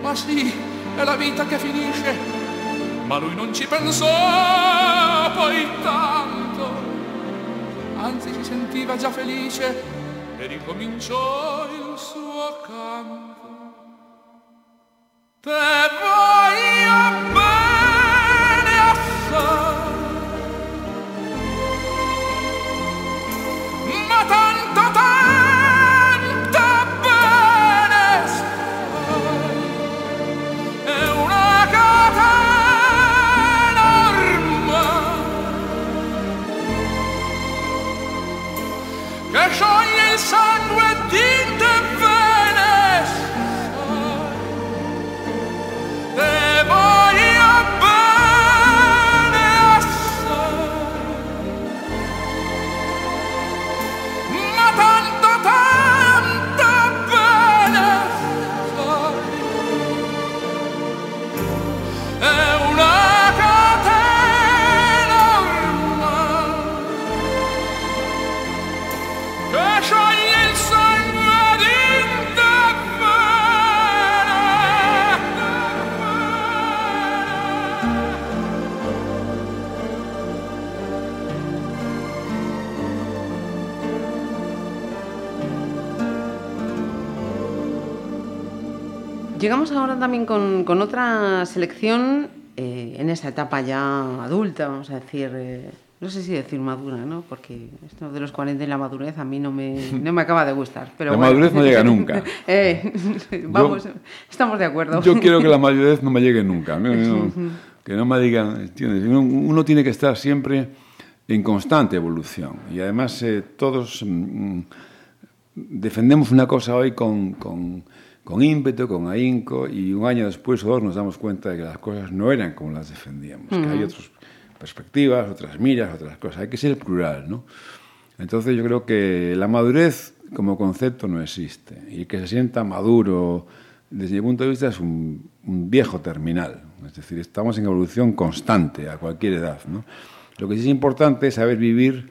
Ma sì è la vita che finisce ma lui non ci pensò poi tanto. Anzi si sentiva già felice e ricominciò il suo canto Te voy a Llegamos ahora también con, con otra selección eh, en esa etapa ya adulta, vamos a decir, eh, no sé si decir madura, ¿no? Porque esto de los 40 y la madurez a mí no me, no me acaba de gustar. Pero La bueno. madurez no llega nunca. Eh, vamos, estamos de acuerdo. Yo quiero que la madurez no me llegue nunca. ¿no? No, que no me digan. Uno, uno tiene que estar siempre en constante evolución. Y además todos mm, defendemos una cosa hoy con, con, con ímpetu, con ahínco, y un año después o dos nos damos cuenta de que las cosas no eran como las defendíamos, que hay otras perspectivas, otras miras, otras cosas. Hay que ser plural, ¿no? Entonces yo creo que la madurez como concepto no existe. Y el que se sienta maduro, desde mi punto de vista, es un, un viejo terminal. Es decir, estamos en evolución constante a cualquier edad. ¿no? Lo que sí es importante es saber vivir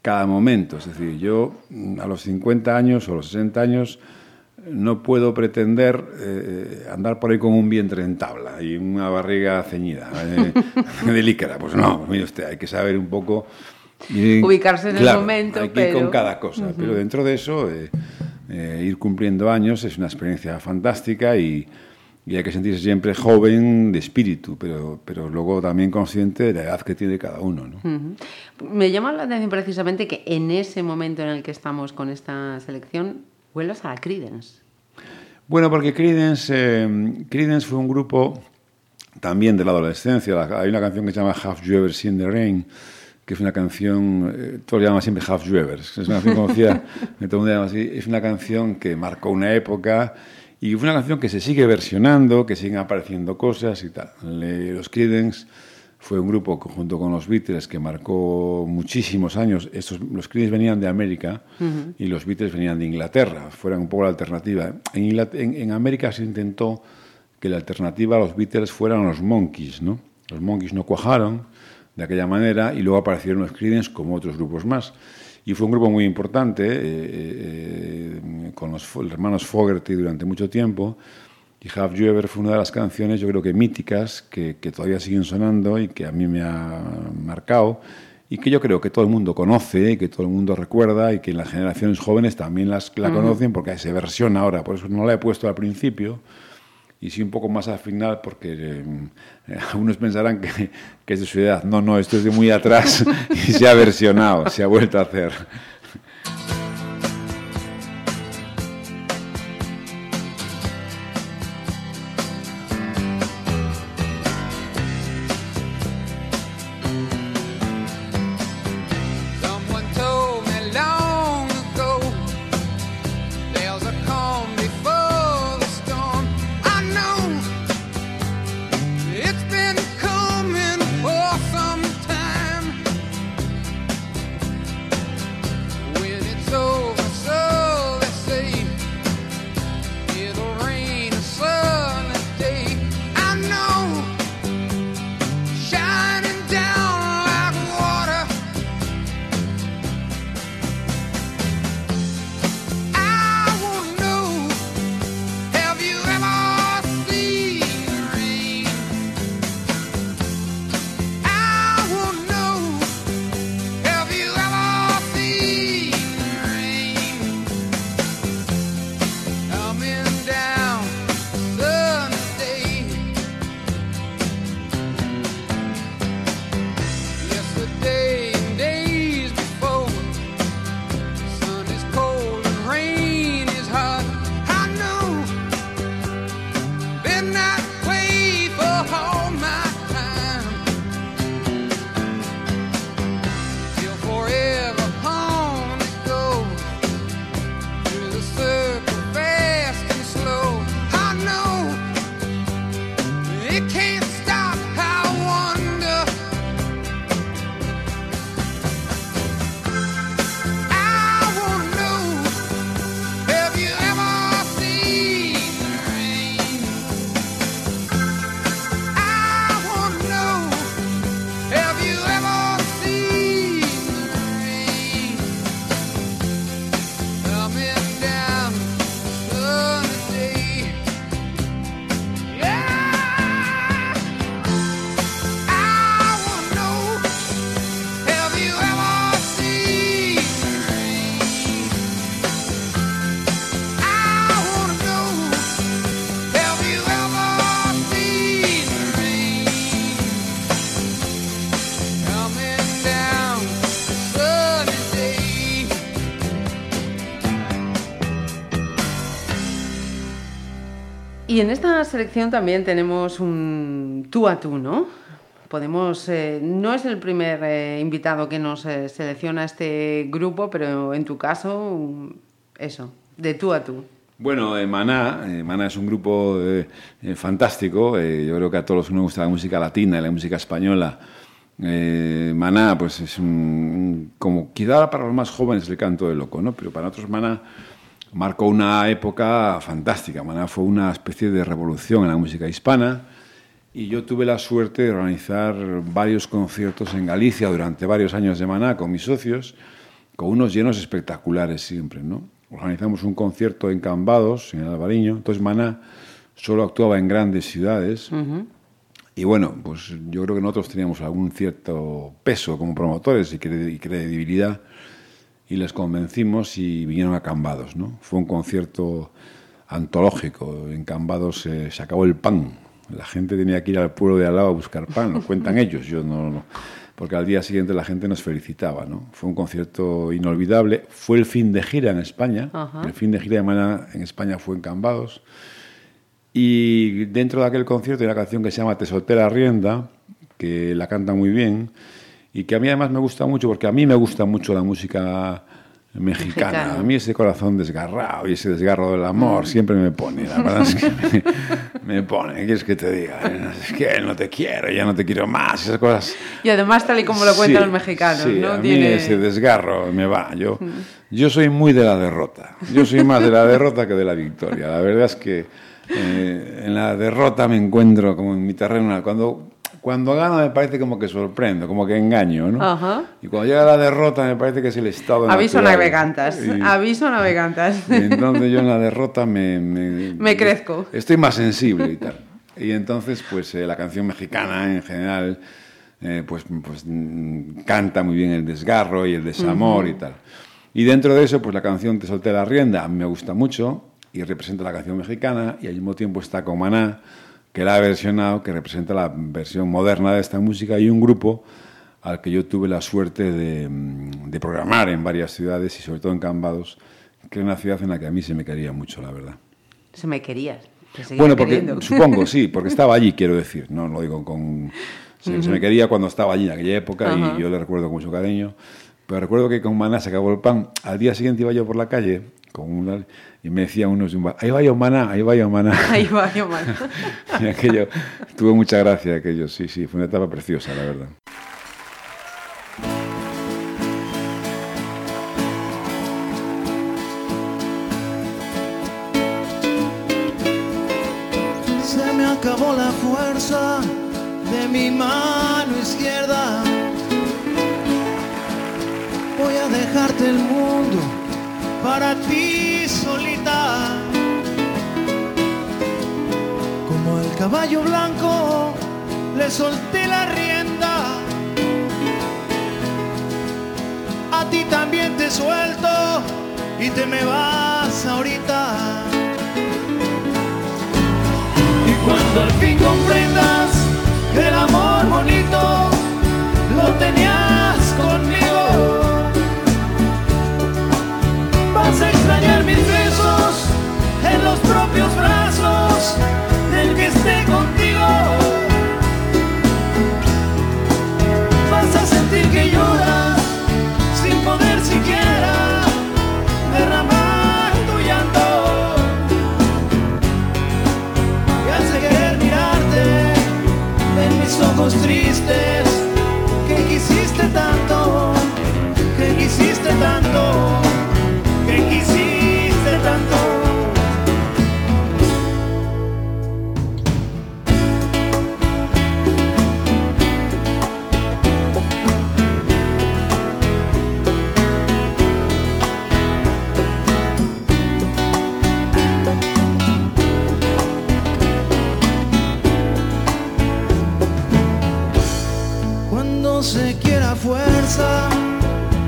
cada momento. Es decir, yo mm, a los 50 años o los 60 años no puedo pretender eh, andar por ahí con un vientre en tabla y una barriga ceñida eh, de líquera. Pues no, mire usted, hay que saber un poco... Ubicarse en el momento, Hay que ir con cada cosa. Pero dentro de eso, eh, eh, ir cumpliendo años es una experiencia fantástica y, y hay que sentirse siempre joven de espíritu, pero, pero luego también consciente de la edad que tiene cada uno. Me llama la atención precisamente que en ese momento en el que estamos con esta selección, vuelvas a Creedence. Bueno, porque Creedence, eh, Creedence fue un grupo también de la adolescencia. Hay una canción que se llama Have You Ever Seen the Rain, que es una canción, eh, todo lo llama siempre Have You Ever. Es una canción conocida, que todo el mundo llama así. Es una canción que marcó una época y fue una canción que se sigue versionando, que siguen apareciendo cosas y tal. Le- los Creedence fue un grupo que, junto con los Beatles que marcó muchísimos años. Estos, los Creedence venían de América y los Beatles venían de Inglaterra. Fueran un poco la alternativa. En, Ingla- en- en América se intentó que la alternativa a los Beatles fueran los Monkeys, ¿no? Los Monkeys no cuajaron de aquella manera y luego aparecieron los Creedence como otros grupos más. Y fue un grupo muy importante, eh, eh, eh, con los hermanos Fogerty durante mucho tiempo. Y Have You Ever fue una de las canciones, yo creo que míticas, que, que todavía siguen sonando y que a mí me ha marcado. Y que yo creo que todo el mundo conoce, que todo el mundo recuerda y que las generaciones jóvenes también las, la conocen porque se versiona ahora. Por eso no la he puesto al principio y sí un poco más al final porque eh, algunos pensarán que, que es de su edad. No, no, esto es de muy atrás y se ha versionado, se ha vuelto a hacer. Y en esta selección también tenemos un tú a tú, ¿no? Podemos, eh, no es el primer eh, invitado que nos eh, selecciona este grupo, pero en tu caso, eso, de tú a tú. Bueno, Maná, Maná es un grupo fantástico. yo creo que a todos nos gusta la música latina y la música española. eh, Maná, pues es como quizá para los más jóvenes el canto de loco, ¿no? Pero para otros Maná marcó una época fantástica. Maná fue una especie de revolución en la música hispana. Y yo tuve la suerte de organizar varios conciertos en Galicia durante varios años de Maná con mis socios, con unos llenos espectaculares siempre, ¿no? Organizamos un concierto en Cambados, en Albariño. Entonces Maná solo actuaba en grandes ciudades. Y bueno, pues yo creo que nosotros teníamos algún cierto peso como promotores y credibilidad y les convencimos y vinieron a Cambados, ¿no? Fue un concierto antológico. En Cambados eh, se acabó el pan. La gente tenía que ir al pueblo de al lado a buscar pan, lo cuentan ellos, yo no, no. Porque al día siguiente la gente nos felicitaba, ¿no? Fue un concierto inolvidable. Fue el fin de gira en España. Ajá. El fin de gira de Maná en España fue en Cambados. Y dentro de aquel concierto hay una canción que se llama Te solté la rienda, que la canta muy bien y que a mí además me gusta mucho porque a mí me gusta mucho la música mexicana. A mí ese corazón desgarrado y ese desgarro del amor siempre me pone. La verdad es que me, me pone. ¿Qué quieres que te diga? Es que no te quiero, ya no te quiero más. Esas cosas. Y además, tal y como lo cuentan Sí, los mexicanos, sí, ¿no? A mí Tiene- ese desgarro me va. Yo, yo soy muy de la derrota. Yo soy más de la derrota que de la victoria. La verdad es que eh, en la derrota me encuentro como en mi terreno. Cuando, cuando gano me parece como que sorprendo, como que engaño, ¿no? Ajá. Y cuando llega la derrota me parece que es el estado Aviso navegantas, Y- aviso navegantas. y entonces yo en la derrota me... Me, Me crezco. Estoy más sensible y tal. Y entonces, pues eh, la canción mexicana en general, eh, pues, pues mm, canta muy bien el desgarro y el desamor y tal. Y dentro de eso, pues la canción Te solté la rienda me gusta mucho y representa la canción mexicana y al mismo tiempo está con Maná, que la ha versionado, que representa la versión moderna de esta música y un grupo al que yo tuve la suerte de, mm, de programar en varias ciudades y sobre todo en Cambados, que es una ciudad en la que a mí se me quería mucho, la verdad. Se me querías. seguía Bueno, porque queriendo. supongo, sí, porque estaba allí, quiero decir, no lo digo con... Se, se me quería cuando estaba allí en aquella época y yo le recuerdo con mucho cariño. Pero recuerdo que con Maná se acabó el pan. Al día siguiente iba yo por la calle con una, y me decían unos de un bar, ahí va yo Maná, ahí va yo Maná. Ahí va, yo mal. y aquello, tuvo mucha gracia aquello, sí, sí, fue una etapa preciosa, la verdad. Se me acabó la fuerza de mi mano izquierda. Voy a dejarte el mundo para ti solita. Como el caballo blanco, le solté la rienda. A ti también te suelto y te me vas ahorita. Y cuando al fin comprendas que el amor bonito lo tenías en los propios brazos del que esté contigo. Vas a sentir que lloras sin poder siquiera derramar tu llanto. Y hace querer mirarte en mis ojos tristes que quisiste tanto, que quisiste tanto,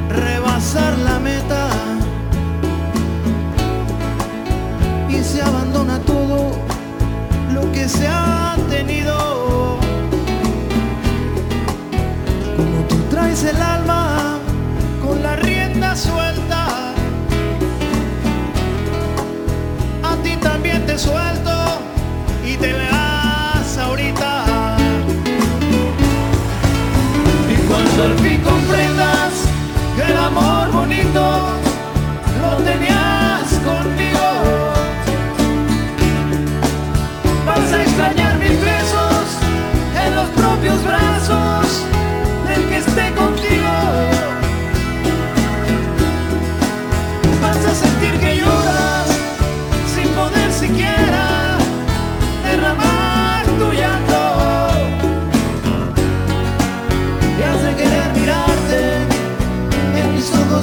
rebasar la meta y se abandona todo lo que se ha tenido. Como tú traes el alma amor bonito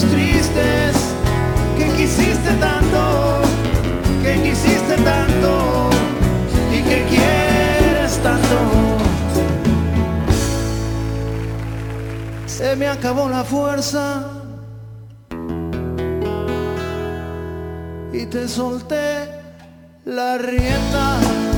tristes que quisiste tanto, que quisiste tanto y que quieres tanto. Se me acabó la fuerza y te solté la rienda.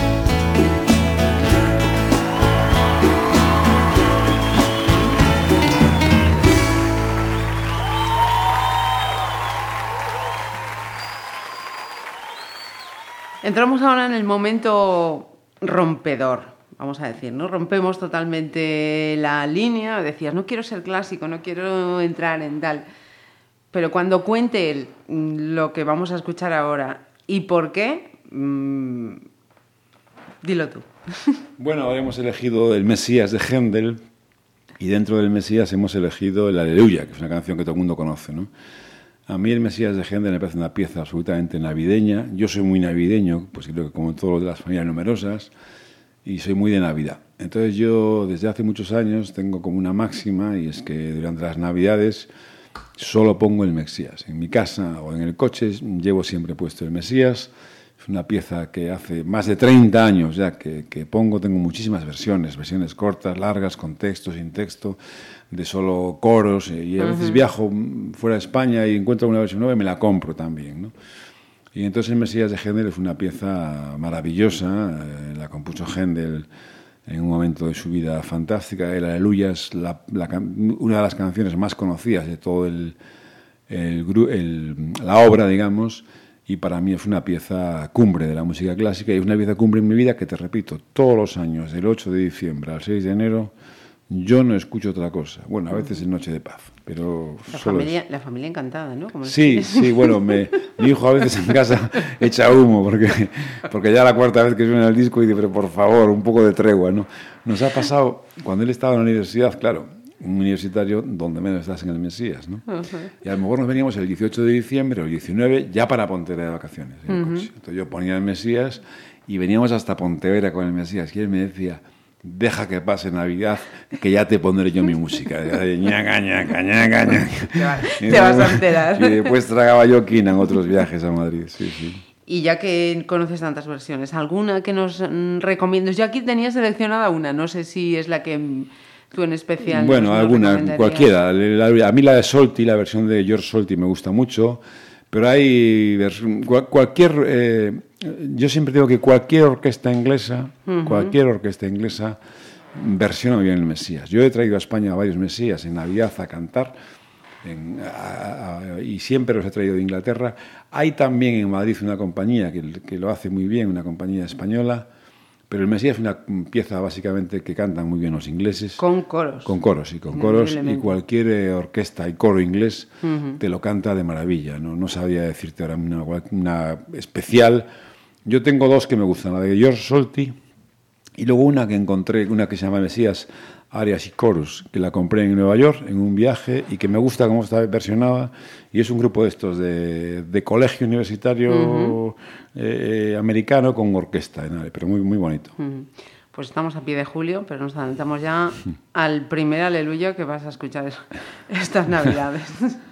Entramos ahora en el momento rompedor, vamos a decir, ¿no? Rompemos totalmente la línea, decías, no quiero ser clásico, no quiero entrar en tal. Pero cuando cuente mm, lo que vamos a escuchar ahora y por qué, mm, dilo tú. Bueno, ahora hemos elegido el Mesías de Händel y dentro del Mesías hemos elegido el Aleluya, que es una canción que todo el mundo conoce, ¿no? A mí el Mesías de Händel me parece una pieza absolutamente navideña. Yo soy muy navideño, pues creo que como todas las familias numerosas, y soy muy de Navidad. Entonces yo desde hace muchos años tengo como una máxima y es que durante las Navidades solo pongo el Mesías. En mi casa o en el coche llevo siempre puesto el Mesías. Es una pieza que hace más de 30 años ya que pongo. Tengo muchísimas versiones, versiones cortas, largas, con texto, sin texto, de solo coros. eh, Y a veces viajo fuera de España y encuentro una versión nueva y me la compro también. ¿no? Y entonces Mesías de Händel es una pieza maravillosa. eh, la compuso Händel en un momento de su vida fantástica. El Aleluya es la- una de las canciones más conocidas de todo el, el- la obra, digamos, y para mí es una pieza cumbre de la música clásica y es una pieza cumbre en mi vida que te repito, todos los años, del 8 de diciembre al 6 de enero, yo no escucho otra cosa. Bueno, a veces en Noche de Paz, pero La solo es- familia, la familia encantada, ¿no? Como Sí, sí, bueno, me, mi hijo a veces en casa echa humo porque, porque ya la cuarta vez que suena el disco y dice, pero por favor, un poco de tregua, ¿no? Nos ha pasado, cuando él estaba en la universidad, claro, un universitario donde menos estás en el Mesías, ¿no? Y a lo mejor nos veníamos el 18 de diciembre o el 19 ya para Pontevedra de vacaciones. en el coche. Entonces yo ponía el Mesías y veníamos hasta Pontevedra con el Mesías y él me decía, deja que pase Navidad, que ya te pondré yo mi música. Ñaca, ñaca, ñaca, ñaca. Te te vas a enterar. Y después tragaba yo quina en otros viajes a Madrid, sí, sí. Y ya que conoces tantas versiones, ¿alguna que nos mm, recomiendes? Yo aquí tenía seleccionada una, no sé si es la que tú en especial. Bueno, alguna, cualquiera. A mí la de Solti, la versión de George Solti me gusta mucho, pero hay cualquier... eh, yo siempre digo que cualquier orquesta inglesa, cualquier orquesta inglesa versiona bien el Mesías. Yo he traído a España a varios Mesías en Navidad a cantar en- a- a- y siempre los he traído de Inglaterra. Hay también en Madrid una compañía que, que lo hace muy bien, una compañía española, pero el Mesías es una pieza básicamente que cantan muy bien los ingleses. Con coros. Con coros, sí, con coros. Y cualquier eh, orquesta y coro inglés te lo canta de maravilla. No, no sabría decirte ahora una, una especial. Yo tengo dos que me gustan, la de George Solti y luego una que encontré, una que se llama Mesías Arias y Chorus, que la compré en Nueva York en un viaje y que me gusta cómo está versionada. Y es un grupo de estos de, de colegio universitario eh, americano con orquesta, pero muy, muy bonito. Mm. Pues estamos a pie de julio, pero nos adelantamos ya al primer aleluya que vas a escuchar es- estas navidades.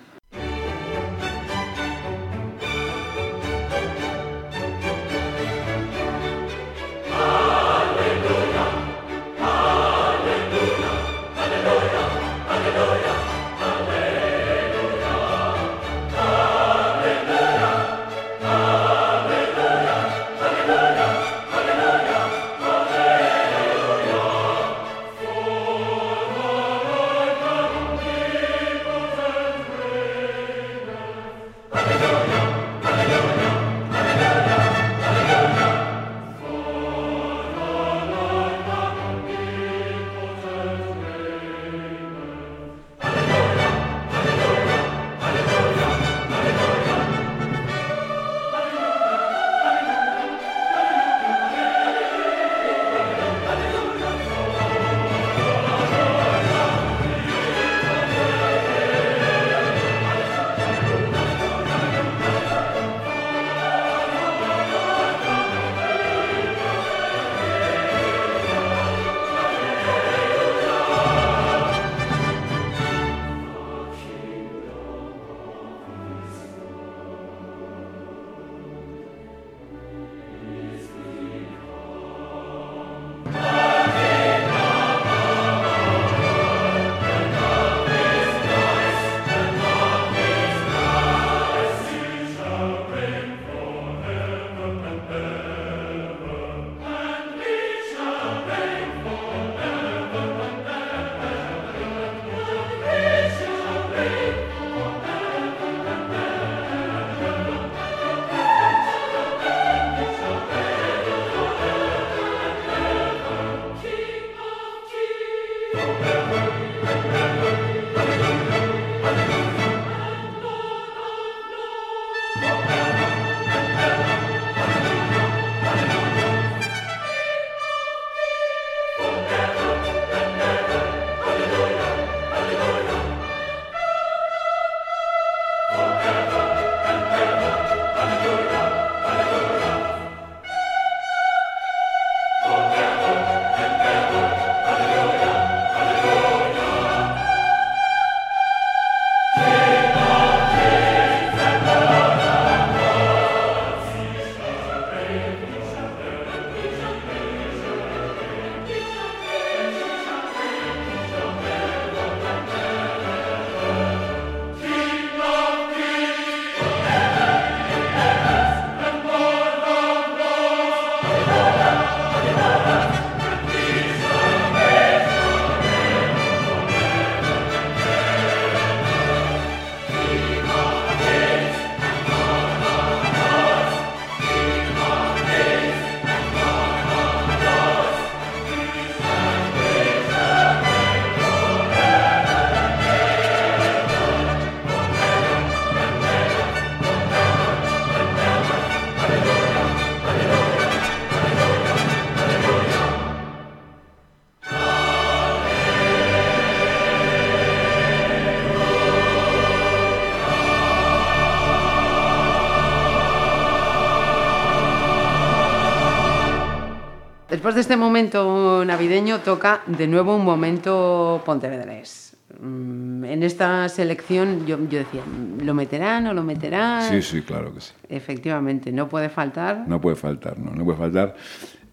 Después de este momento navideño toca de nuevo un momento pontevedrés. Mm, En esta selección yo, yo decía, ¿lo meterán o lo meterán? Sí, sí, claro que sí. Efectivamente, no puede faltar. No puede faltar, no, no puede faltar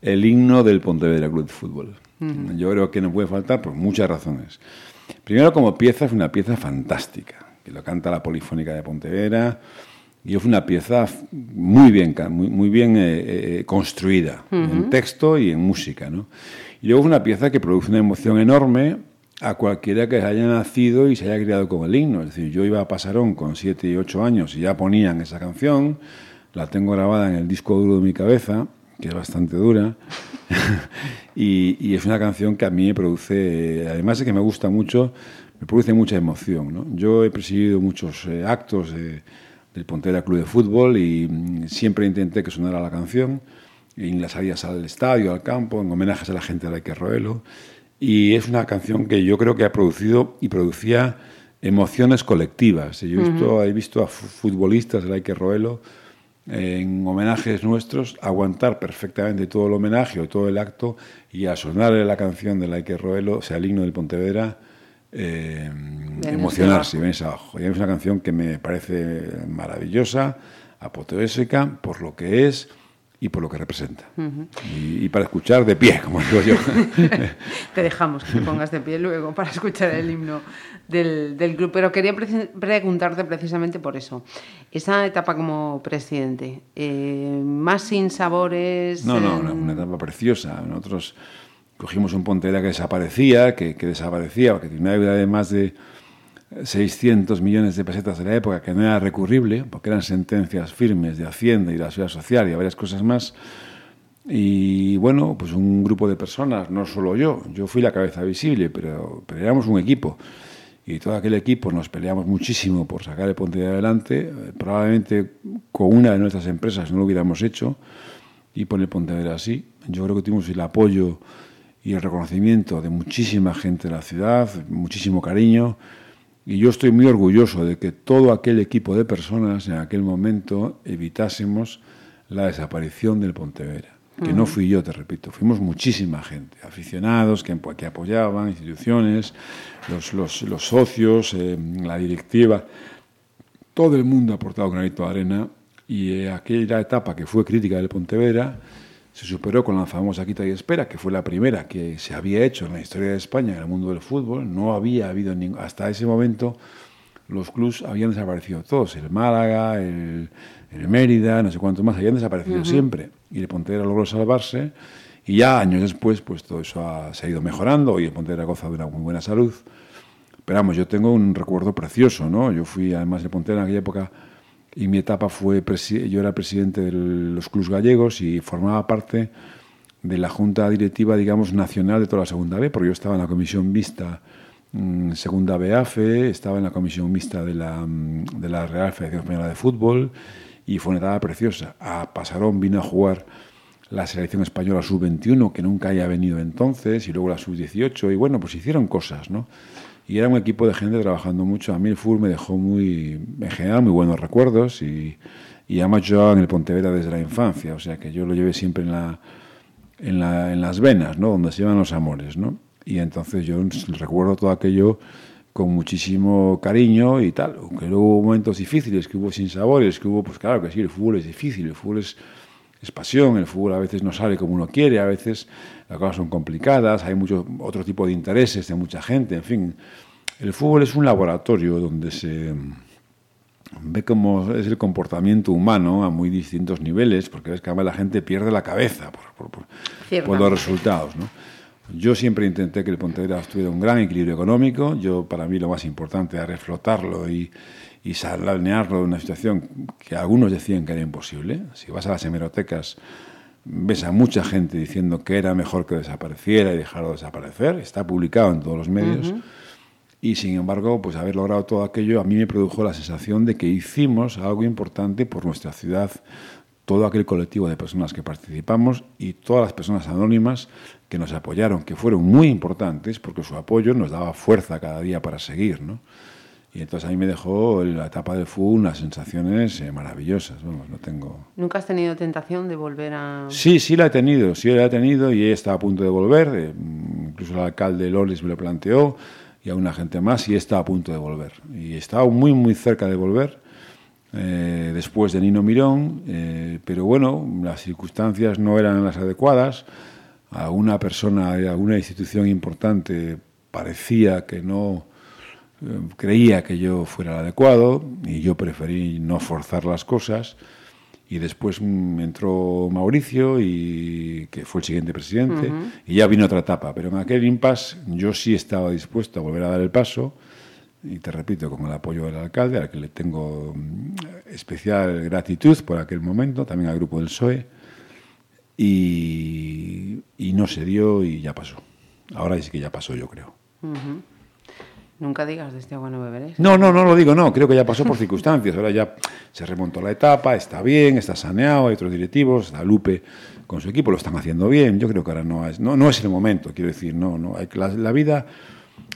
el himno del Pontevedra Club de Fútbol. Yo creo que no puede faltar por muchas razones. Primero, como pieza, es una pieza fantástica, que lo canta la Polifónica de Pontevedra, y es una pieza muy bien, muy, muy bien eh, eh, construida, en texto y en música. ¿no? Y luego es una pieza que produce una emoción enorme a cualquiera que haya nacido y se haya criado con el himno. Es decir, yo iba a Pasarón con 7 y 8 años y ya ponían esa canción, la tengo grabada en el disco duro de mi cabeza, que es bastante dura, y, y es una canción que a mí me produce, además de que me gusta mucho, me produce mucha emoción. ¿no? Yo he presidido muchos eh, actos de- del Pontevedra Club de Fútbol y mm, siempre intenté que sonara la canción en las salidas al estadio, al campo, en homenajes a la gente de la que Roelo. Y es una canción que yo creo que ha producido y producía emociones colectivas. Yo he visto, he visto a fu- futbolistas de la que Roelo en homenajes nuestros aguantar perfectamente todo el homenaje o todo el acto y a sonarle la canción de Laike Roelo, o sea, el himno del Pontevedra, eh, emocionarse, venirse abajo. Y es una canción que me parece maravillosa, apoteósica, por lo que es y por lo que representa. y, y para escuchar de pie, como digo yo. Te dejamos que te pongas de pie luego para escuchar el himno del, del club. Pero quería preguntarte precisamente por eso. Esa etapa como presidente, eh, más sin sabores. No, no, una, una etapa preciosa. Nosotros cogimos un Pontevedra que desaparecía, que, que desaparecía, que tenía una deuda de más de 600 millones de pesetas de la época, que no era recurrible, porque eran sentencias firmes de Hacienda y de la Seguridad Social y varias cosas más. Y bueno, pues un grupo de personas, no solo yo, yo fui la cabeza visible, pero, pero éramos un equipo. Y todo aquel equipo nos peleamos muchísimo por sacar el Pontevedra adelante. Eh, Probablemente con una de nuestras empresas no lo hubiéramos hecho y por el Pontevedra así. Yo creo que tuvimos el apoyo y el reconocimiento de muchísima gente de la ciudad, muchísimo cariño. Y yo estoy muy orgulloso de que todo aquel equipo de personas en aquel momento evitásemos la desaparición del Pontevedra. Que no fui yo, te repito, fuimos muchísima gente, aficionados que, que apoyaban, instituciones, los, los, los socios, eh, la directiva, todo el mundo ha aportado granito de arena y eh, aquella etapa que fue crítica del Pontevedra se superó con la famosa quita y espera, que fue la primera que se había hecho en la historia de España en el mundo del fútbol. No había habido ningún, hasta ese momento los clubs habían desaparecido todos, el Málaga, el, el Mérida, no sé cuántos más, habían desaparecido siempre. Y el Pontevedra logró salvarse y ya años después pues todo eso ha- se ha ido mejorando y el Pontevedra goza de una muy buena salud. Pero vamos, yo tengo un recuerdo precioso, ¿no? Yo fui además de Pontevedra en aquella época y mi etapa fue, yo era presidente de los clubs gallegos y formaba parte de la junta directiva, digamos, nacional de toda la segunda B, porque yo estaba en la comisión mixta mm, segunda BAFE, estaba en la comisión mixta de la, mm, de la Real Federación Española de Fútbol y fue una etapa preciosa. A Pasarón vino a jugar la selección española sub-21, que nunca haya venido entonces, y luego la sub-18, y bueno, pues hicieron cosas, ¿no? Y era un equipo de gente trabajando mucho. A mí el fútbol me dejó muy, en muy buenos recuerdos y, y además yo en el Pontevedra desde la infancia, o sea que yo lo llevé siempre en, la, en, la, en las venas, ¿no? Donde se llevan los amores, ¿no? Y entonces yo recuerdo todo aquello con muchísimo cariño y tal, aunque luego hubo momentos difíciles, que hubo sinsabores, que hubo, pues claro que sí, el fútbol es difícil, el fútbol es, es pasión, el fútbol a veces no sale como uno quiere, a veces las cosas son complicadas, hay mucho otro tipo de intereses de mucha gente, en fin. El fútbol es un laboratorio donde se ve cómo es el comportamiento humano a muy distintos niveles, porque ves que además la gente pierde la cabeza por, por- por- por los resultados. ¿no? Yo siempre intenté que el Pontevedra tuviera un gran equilibrio económico. Yo, para mí, lo más importante era reflotarlo y, y de una situación que algunos decían que era imposible. Si vas a las hemerotecas, ves a mucha gente diciendo que era mejor que desapareciera y dejarlo desaparecer. Está publicado en todos los medios. Y sin embargo, pues haber logrado todo aquello a mí me produjo la sensación de que hicimos algo importante por nuestra ciudad, todo aquel colectivo de personas que participamos y todas las personas anónimas que nos apoyaron, que fueron muy importantes porque su apoyo nos daba fuerza cada día para seguir, ¿no? Y entonces ahí me dejó la etapa del fútbol unas sensaciones eh, maravillosas. Vamos, no tengo... ¿Nunca has tenido tentación de volver a...? Sí, sí la he tenido, sí la he tenido y estaba a punto de volver. eh, incluso el alcalde Lolis me lo planteó y a una gente más y estaba a punto de volver. Y estaba muy, muy cerca de volver eh, después de Nino Mirón, pero bueno, las circunstancias no eran las adecuadas. A una persona, a una institución importante parecía que no creía que yo fuera el adecuado y yo preferí no forzar las cosas. Y después mm, entró Mauricio, y, que fue el siguiente presidente, y ya vino otra etapa. Pero en aquel impasse yo sí estaba dispuesto a volver a dar el paso, y te repito, con el apoyo del alcalde, al que le tengo mm, especial gratitud por aquel momento, también al grupo del PSOE, y, y no se dio y ya pasó. Ahora sí que ya pasó, yo creo. Nunca digas de este agua no beberés. No, no, no lo digo, no. Creo que ya pasó por circunstancias. Ahora ya se remontó la etapa, está bien, está saneado, hay otros directivos, está Lupe con su equipo, lo están haciendo bien. Yo creo que ahora no es, no, no es el momento, quiero decir, no, no. Hay la, la vida,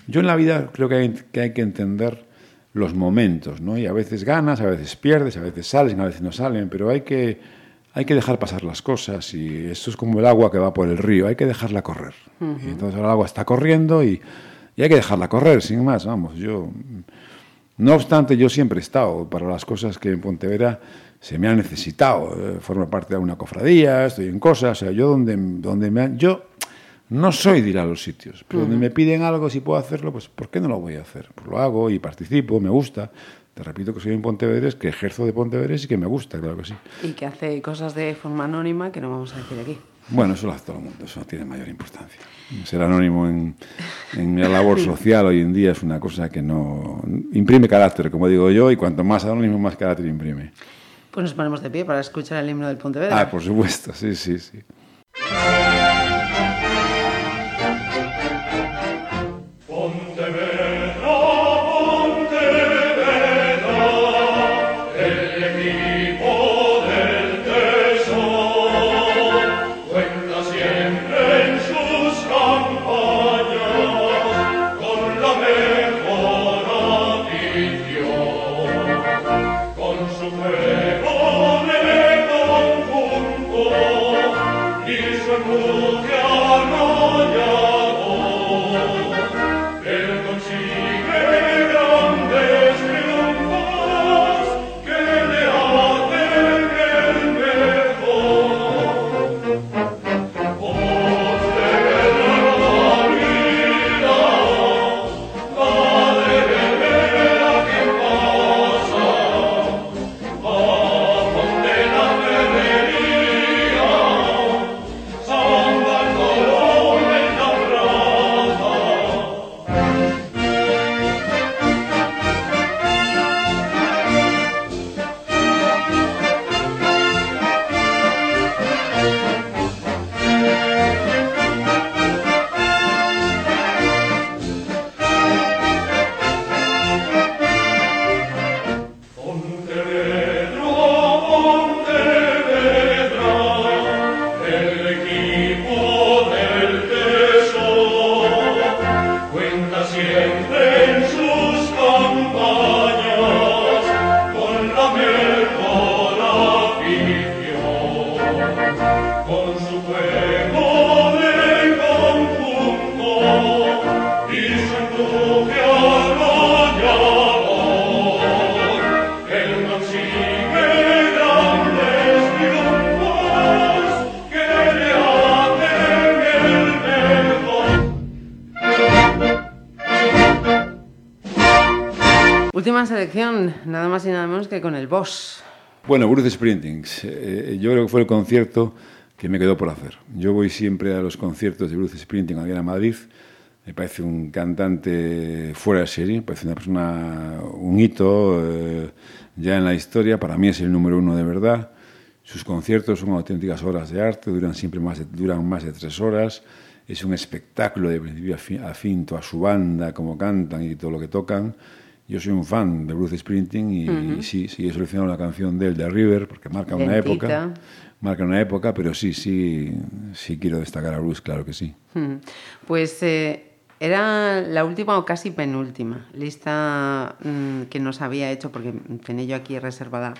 yo en la vida creo que hay, que hay que entender los momentos, ¿no? Y a veces ganas, a veces pierdes, a veces salen, a veces no salen, pero hay que, hay que dejar pasar las cosas y esto es como el agua que va por el río, hay que dejarla correr. Y entonces ahora el agua está corriendo y, y hay que dejarla correr, sin más, vamos, yo... No obstante, yo siempre he estado para las cosas que en Pontevedra se me han necesitado. Eh, formo parte de una cofradía, estoy en cosas, o sea, yo donde, donde me han- Yo no soy de ir a los sitios, pero donde me piden algo, si puedo hacerlo, pues ¿por qué no lo voy a hacer? Pues lo hago y participo, me gusta. Te repito que soy en Pontevedres, que ejerzo de Pontevedres y que me gusta, claro que sí. Y que hace cosas de forma anónima que no vamos a decir aquí. Bueno, eso lo hace todo el mundo, eso no tiene mayor importancia. Ser anónimo en, en la labor social hoy en día es una cosa que no imprime carácter, como digo yo, y cuanto más anónimo, más carácter imprime. Pues nos ponemos de pie para escuchar el himno del Pontevedra. Ah, por supuesto, sí, sí, sí. Boss. Bueno, Bruce Springsteen, eh, yo creo que fue el concierto que me quedó por hacer. Yo voy siempre a los conciertos de Bruce Springsteen aquí en Madrid. Me parece un cantante fuera de serie, me parece una persona, un hito eh, ya en la historia. Para mí es el número uno de verdad. Sus conciertos son auténticas obras de arte, duran siempre más de, duran más de tres horas. Es un espectáculo de principio a fin, a fin, toda su banda, cómo cantan y todo lo que tocan. Yo soy un fan de Bruce Sprinting y, sí, sí, he seleccionado la canción de él, de River, porque marca una época. Marca una época, pero sí, sí, sí quiero destacar a Bruce, claro que sí. Pues eh, era la última o casi penúltima lista mm, que nos había hecho, porque tenía yo aquí reservada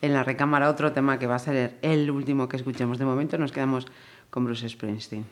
en la recámara otro tema que va a ser el último que escuchemos. De momento nos quedamos con Bruce Springsteen.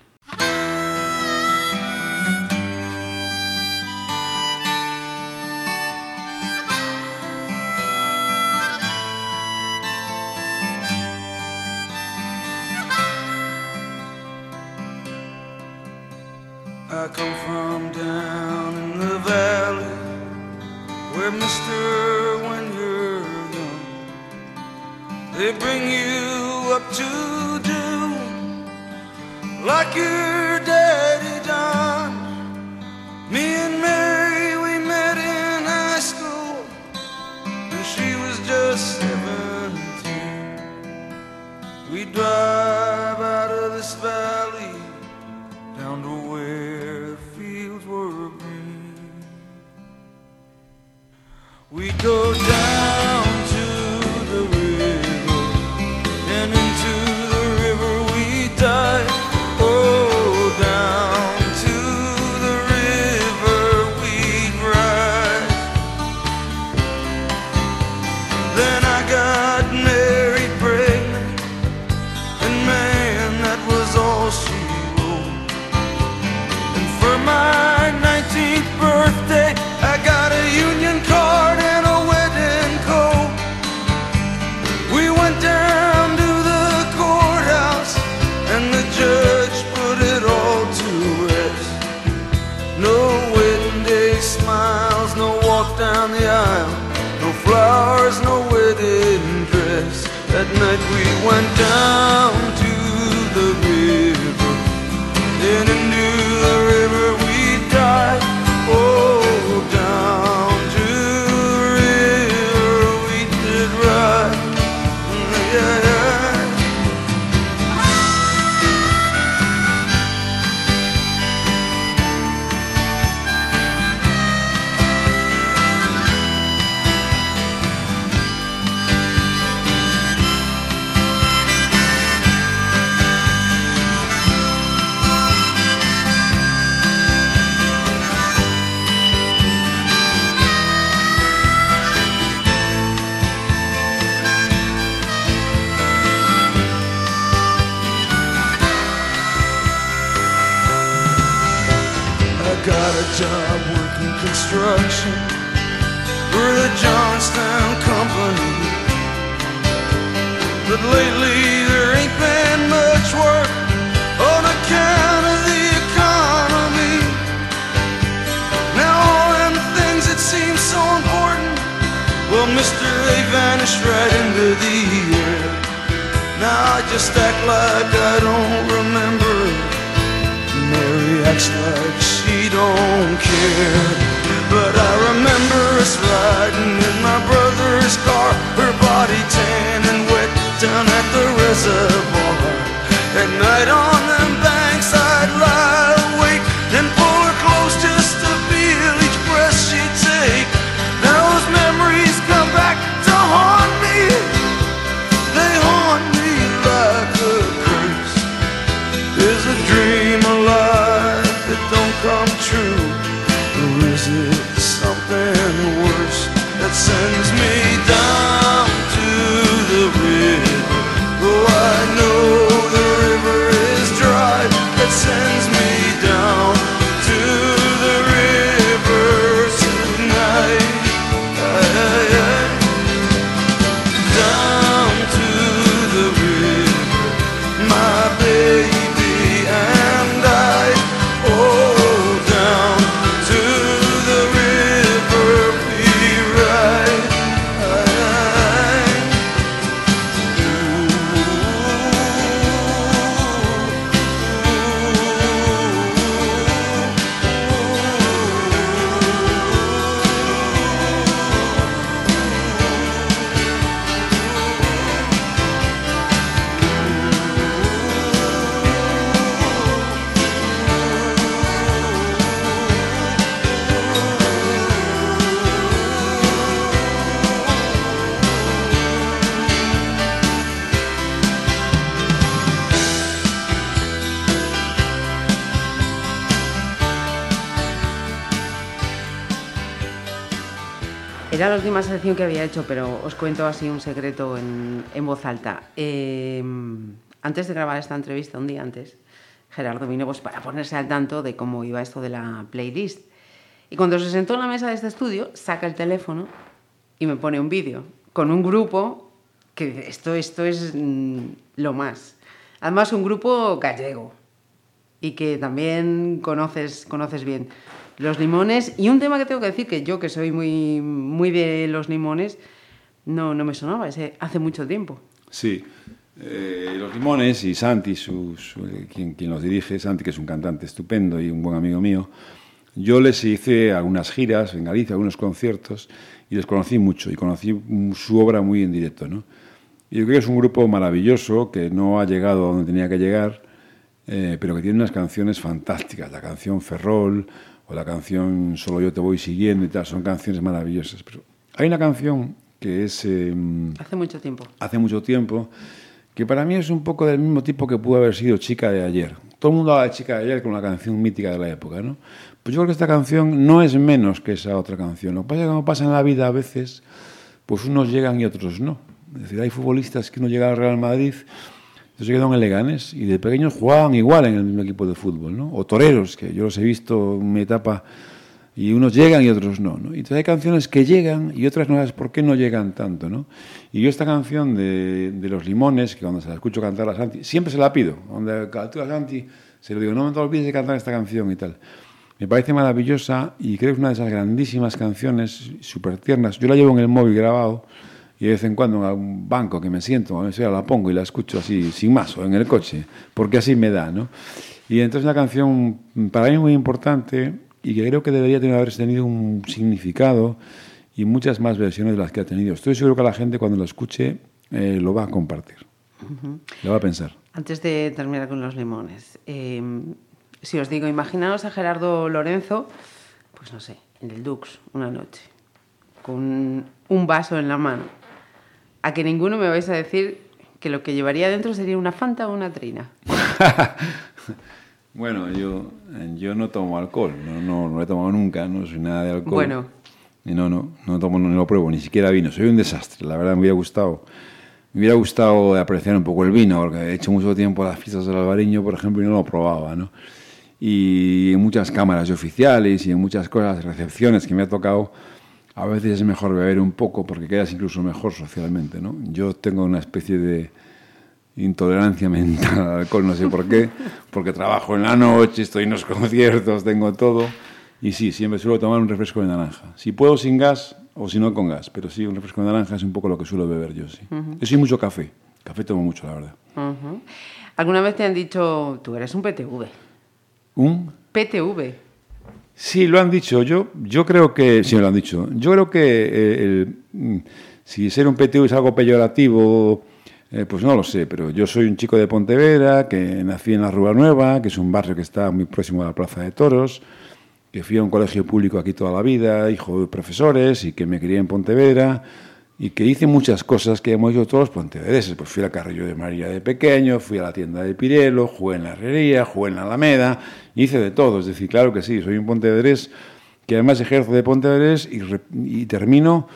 Selección que había hecho, pero os cuento así un secreto en, en voz alta. Eh, antes de grabar esta entrevista, un día antes, Gerardo vino pues, para ponerse al tanto de cómo iba esto de la playlist. Y cuando se sentó en la mesa de este estudio, saca el teléfono y me pone un vídeo con un grupo que esto, esto es mm, lo más. Además, un grupo gallego y que también conoces, conoces bien. Los limones. Y un tema que tengo que decir, que yo que soy muy, muy de los limones, no, no me sonaba ese hace mucho tiempo. Sí. Eh, los Limones y Santi, su- quien, quien los dirige, Santi, que es un cantante estupendo y un buen amigo mío, yo les hice algunas giras en Galicia, algunos conciertos, y les conocí mucho, y conocí su obra muy en directo. ¿no? Y yo creo que es un grupo maravilloso, que no ha llegado a donde tenía que llegar, eh, pero que tiene unas canciones fantásticas. La canción Ferrol o la canción Solo yo te voy siguiendo y tal, son canciones maravillosas. Pero hay una canción que es... em, Hace mucho tiempo. hace mucho tiempo, que para mí es un poco del mismo tipo que pudo haber sido Chica de ayer. Todo el mundo habla de Chica de ayer con la canción mítica de la época, ¿no? Pues yo creo que esta canción no es menos que esa otra canción. Lo que pasa es que como pasa en la vida a veces, pues unos llegan y otros no. Es decir, hay futbolistas que no llegan al Real Madrid, se quedan en Leganés y de pequeños jugaban igual en el mismo equipo de fútbol, ¿no? O toreros, que yo los he visto en mi etapa y unos llegan y otros no, ¿no? Y entonces hay canciones que llegan y otras no sabes por qué no llegan tanto, ¿no? Y yo esta canción de, de Los Limones, que cuando se la escucho cantar a Santi, siempre se la pido. Cuando cantúa Santi, se lo digo, no me te olvides de cantar esta canción y tal. Me parece maravillosa y creo que es una de esas grandísimas canciones, súper tiernas. Yo la llevo en el móvil grabado y de vez en cuando en algún banco que me siento, a veces la pongo y la escucho así, sin más, o en el coche, porque así me da, ¿no? Y entonces una canción para mí muy importante y que creo que debería tener, haber tenido un significado y muchas más versiones de las que ha tenido. Estoy seguro que la gente cuando lo escuche eh, lo va a compartir, lo va a pensar. Antes de terminar con los limones, eh, si os digo, imaginaos a Gerardo Lorenzo, pues no sé, en el Dux, una noche, con un vaso en la mano. A que ninguno me vais a decir que lo que llevaría dentro sería una Fanta o una Trina. Bueno, yo, eh, yo no tomo alcohol, no, no, no lo he tomado nunca, no soy nada de alcohol. Bueno. Y no, no, no tomo, no, lo pruebo, ni siquiera vino, soy un desastre, la verdad me hubiera gustado. Me hubiera gustado apreciar un poco el vino, porque he hecho mucho tiempo las fiestas del Albariño, por ejemplo, y no lo probaba, ¿no? Y en muchas cámaras oficiales y en muchas cosas, recepciones que me ha tocado, a veces es mejor beber un poco porque quedas incluso mejor socialmente, ¿no? Yo tengo una especie de intolerancia mental al alcohol, no sé por qué, porque trabajo en la noche, estoy en los conciertos, tengo todo. Y sí, siempre suelo tomar un refresco de naranja. Si puedo sin gas o si no con gas, pero sí, un refresco de naranja es un poco lo que suelo beber yo, sí. Yo soy mucho café, café tomo mucho, la verdad. ¿Alguna vez te han dicho, tú eres un PTV? ¿Un? PTV. Sí, lo han dicho. Yo, yo creo que. Sí, lo han dicho. Yo creo que eh, mm, si ser un PTU es algo peyorativo, eh, pues no lo sé. Pero yo soy un chico de Pontevedra, que nací en la Rúa Nueva, que es un barrio que está muy próximo a la Plaza de Toros, que fui a un colegio público aquí toda la vida, hijo de profesores, y que me crié en Pontevedra, y que hice muchas cosas que hemos hecho todos los pontevedreses. Pues fui al Carrillo de María de pequeño, fui a la tienda de Pirelo, jugué en la herrería, jugué en la Alameda, hice de todo. Es decir, claro que sí, soy un pontevedrés que además ejerzo de pontevedrés y termino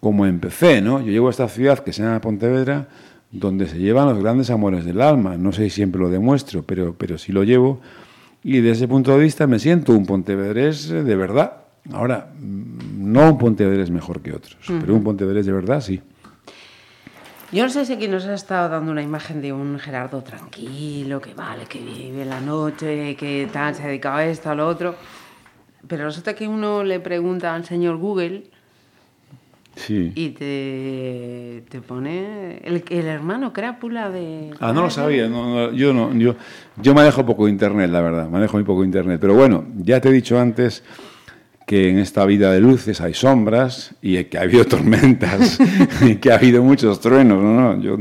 como empecé, ¿no? Yo llego a esta ciudad que se llama Pontevedra, donde se llevan los grandes amores del alma. No sé si siempre lo demuestro, pero, pero sí lo llevo. Y desde ese punto de vista me siento un pontevedrés de verdad. Ahora, mm, no un pontevedrés mejor que otros, pero un pontevedrés de verdad sí. Yo no sé si aquí nos ha estado dando una imagen de un Gerardo tranquilo, que vale, que vive la noche, que tal, se ha dedicado a esto, a lo otro. Pero resulta que uno le pregunta al señor Google Sí. y te, te pone el, el hermano crápula de... Ah, no lo sabía. no, no, yo no. Yo, yo manejo poco internet, la verdad. Manejo muy poco internet. Pero bueno, ya te he dicho antes que en esta vida de luces hay sombras y que ha habido tormentas y que ha habido muchos truenos. No, no. Yo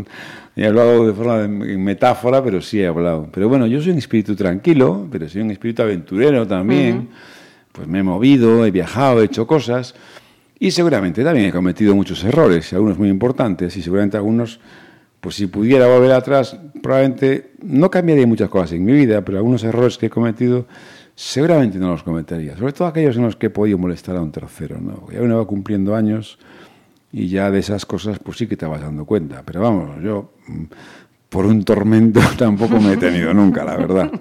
he hablado de forma de metáfora, pero sí he hablado. Pero bueno, yo soy un espíritu tranquilo, pero soy un espíritu aventurero también. Pues me he movido, he viajado, he hecho cosas. Y seguramente también he cometido muchos errores, y algunos muy importantes, y seguramente algunos, pues si pudiera volver atrás, probablemente no cambiaría muchas cosas en mi vida, pero algunos errores que he cometido seguramente no los cometería. Sobre todo aquellos en los que he podido molestar a un tercero, ¿no? Ya uno va cumpliendo años y ya de esas cosas pues sí que te vas dando cuenta. Pero vamos, yo mm, por un tormento tampoco me he tenido nunca, la verdad.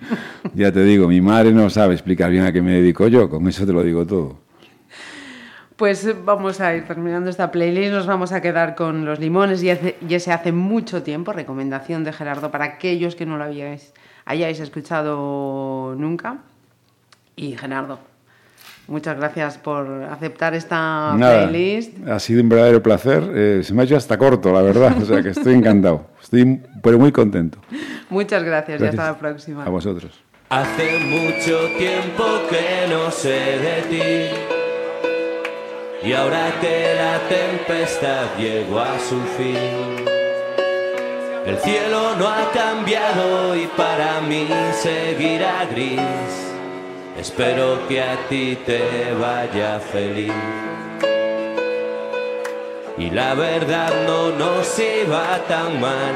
ya te digo, mi madre no sabe explicar bien a qué me dedico yo, con eso te lo digo todo. Pues vamos a ir terminando esta playlist, nos vamos a quedar con los limones y y ese hace mucho tiempo, recomendación de Gerardo para aquellos que no lo habíais, hayáis escuchado nunca. Y Gerardo, muchas gracias por aceptar esta Nada, playlist. ha sido un verdadero placer. Eh, se me ha hecho hasta corto, la verdad. O sea que estoy encantado. Estoy pero muy contento. Muchas gracias, y Gracias hasta la próxima. A vosotros. Hace mucho tiempo que no sé de ti. Y ahora que la tempestad llegó a su fin, el cielo no ha cambiado y para mí seguirá gris. Espero que a ti te vaya feliz. Y la verdad no nos iba tan mal.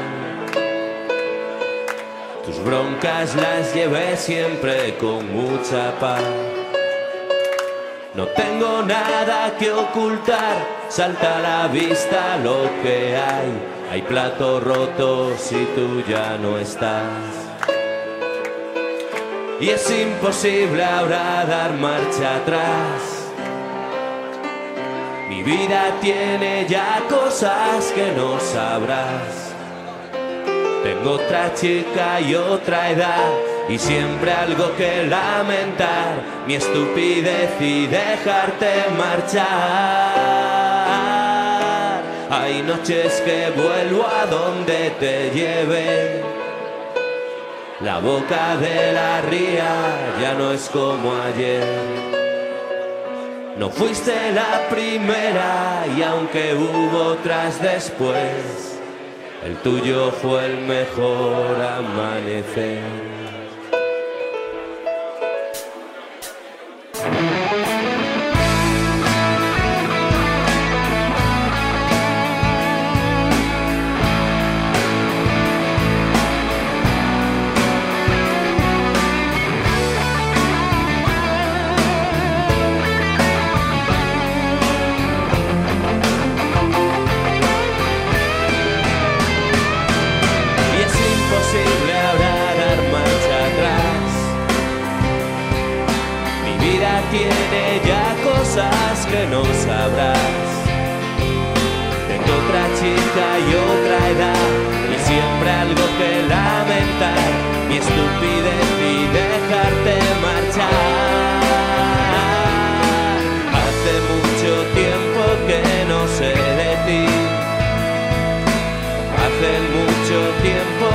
Tus broncas las llevé siempre con mucha paz. No tengo nada que ocultar, salta a la vista lo que hay. Hay platos rotos y tú ya no estás. Y es imposible ahora dar marcha atrás. Mi vida tiene ya cosas que no sabrás. Tengo otra chica y otra edad y siempre algo que lamentar, mi estupidez y dejarte marchar. Hay noches que vuelvo a donde te lleve. La boca de la ría ya no es como ayer. No fuiste la primera y aunque hubo otras después, el tuyo fue el mejor amanecer. Cosas que no sabrás. Tengo otra chica y otra edad y siempre algo que lamentar. Mi estupidez y dejarte marchar. Hace mucho tiempo que no sé de ti. Hace mucho tiempo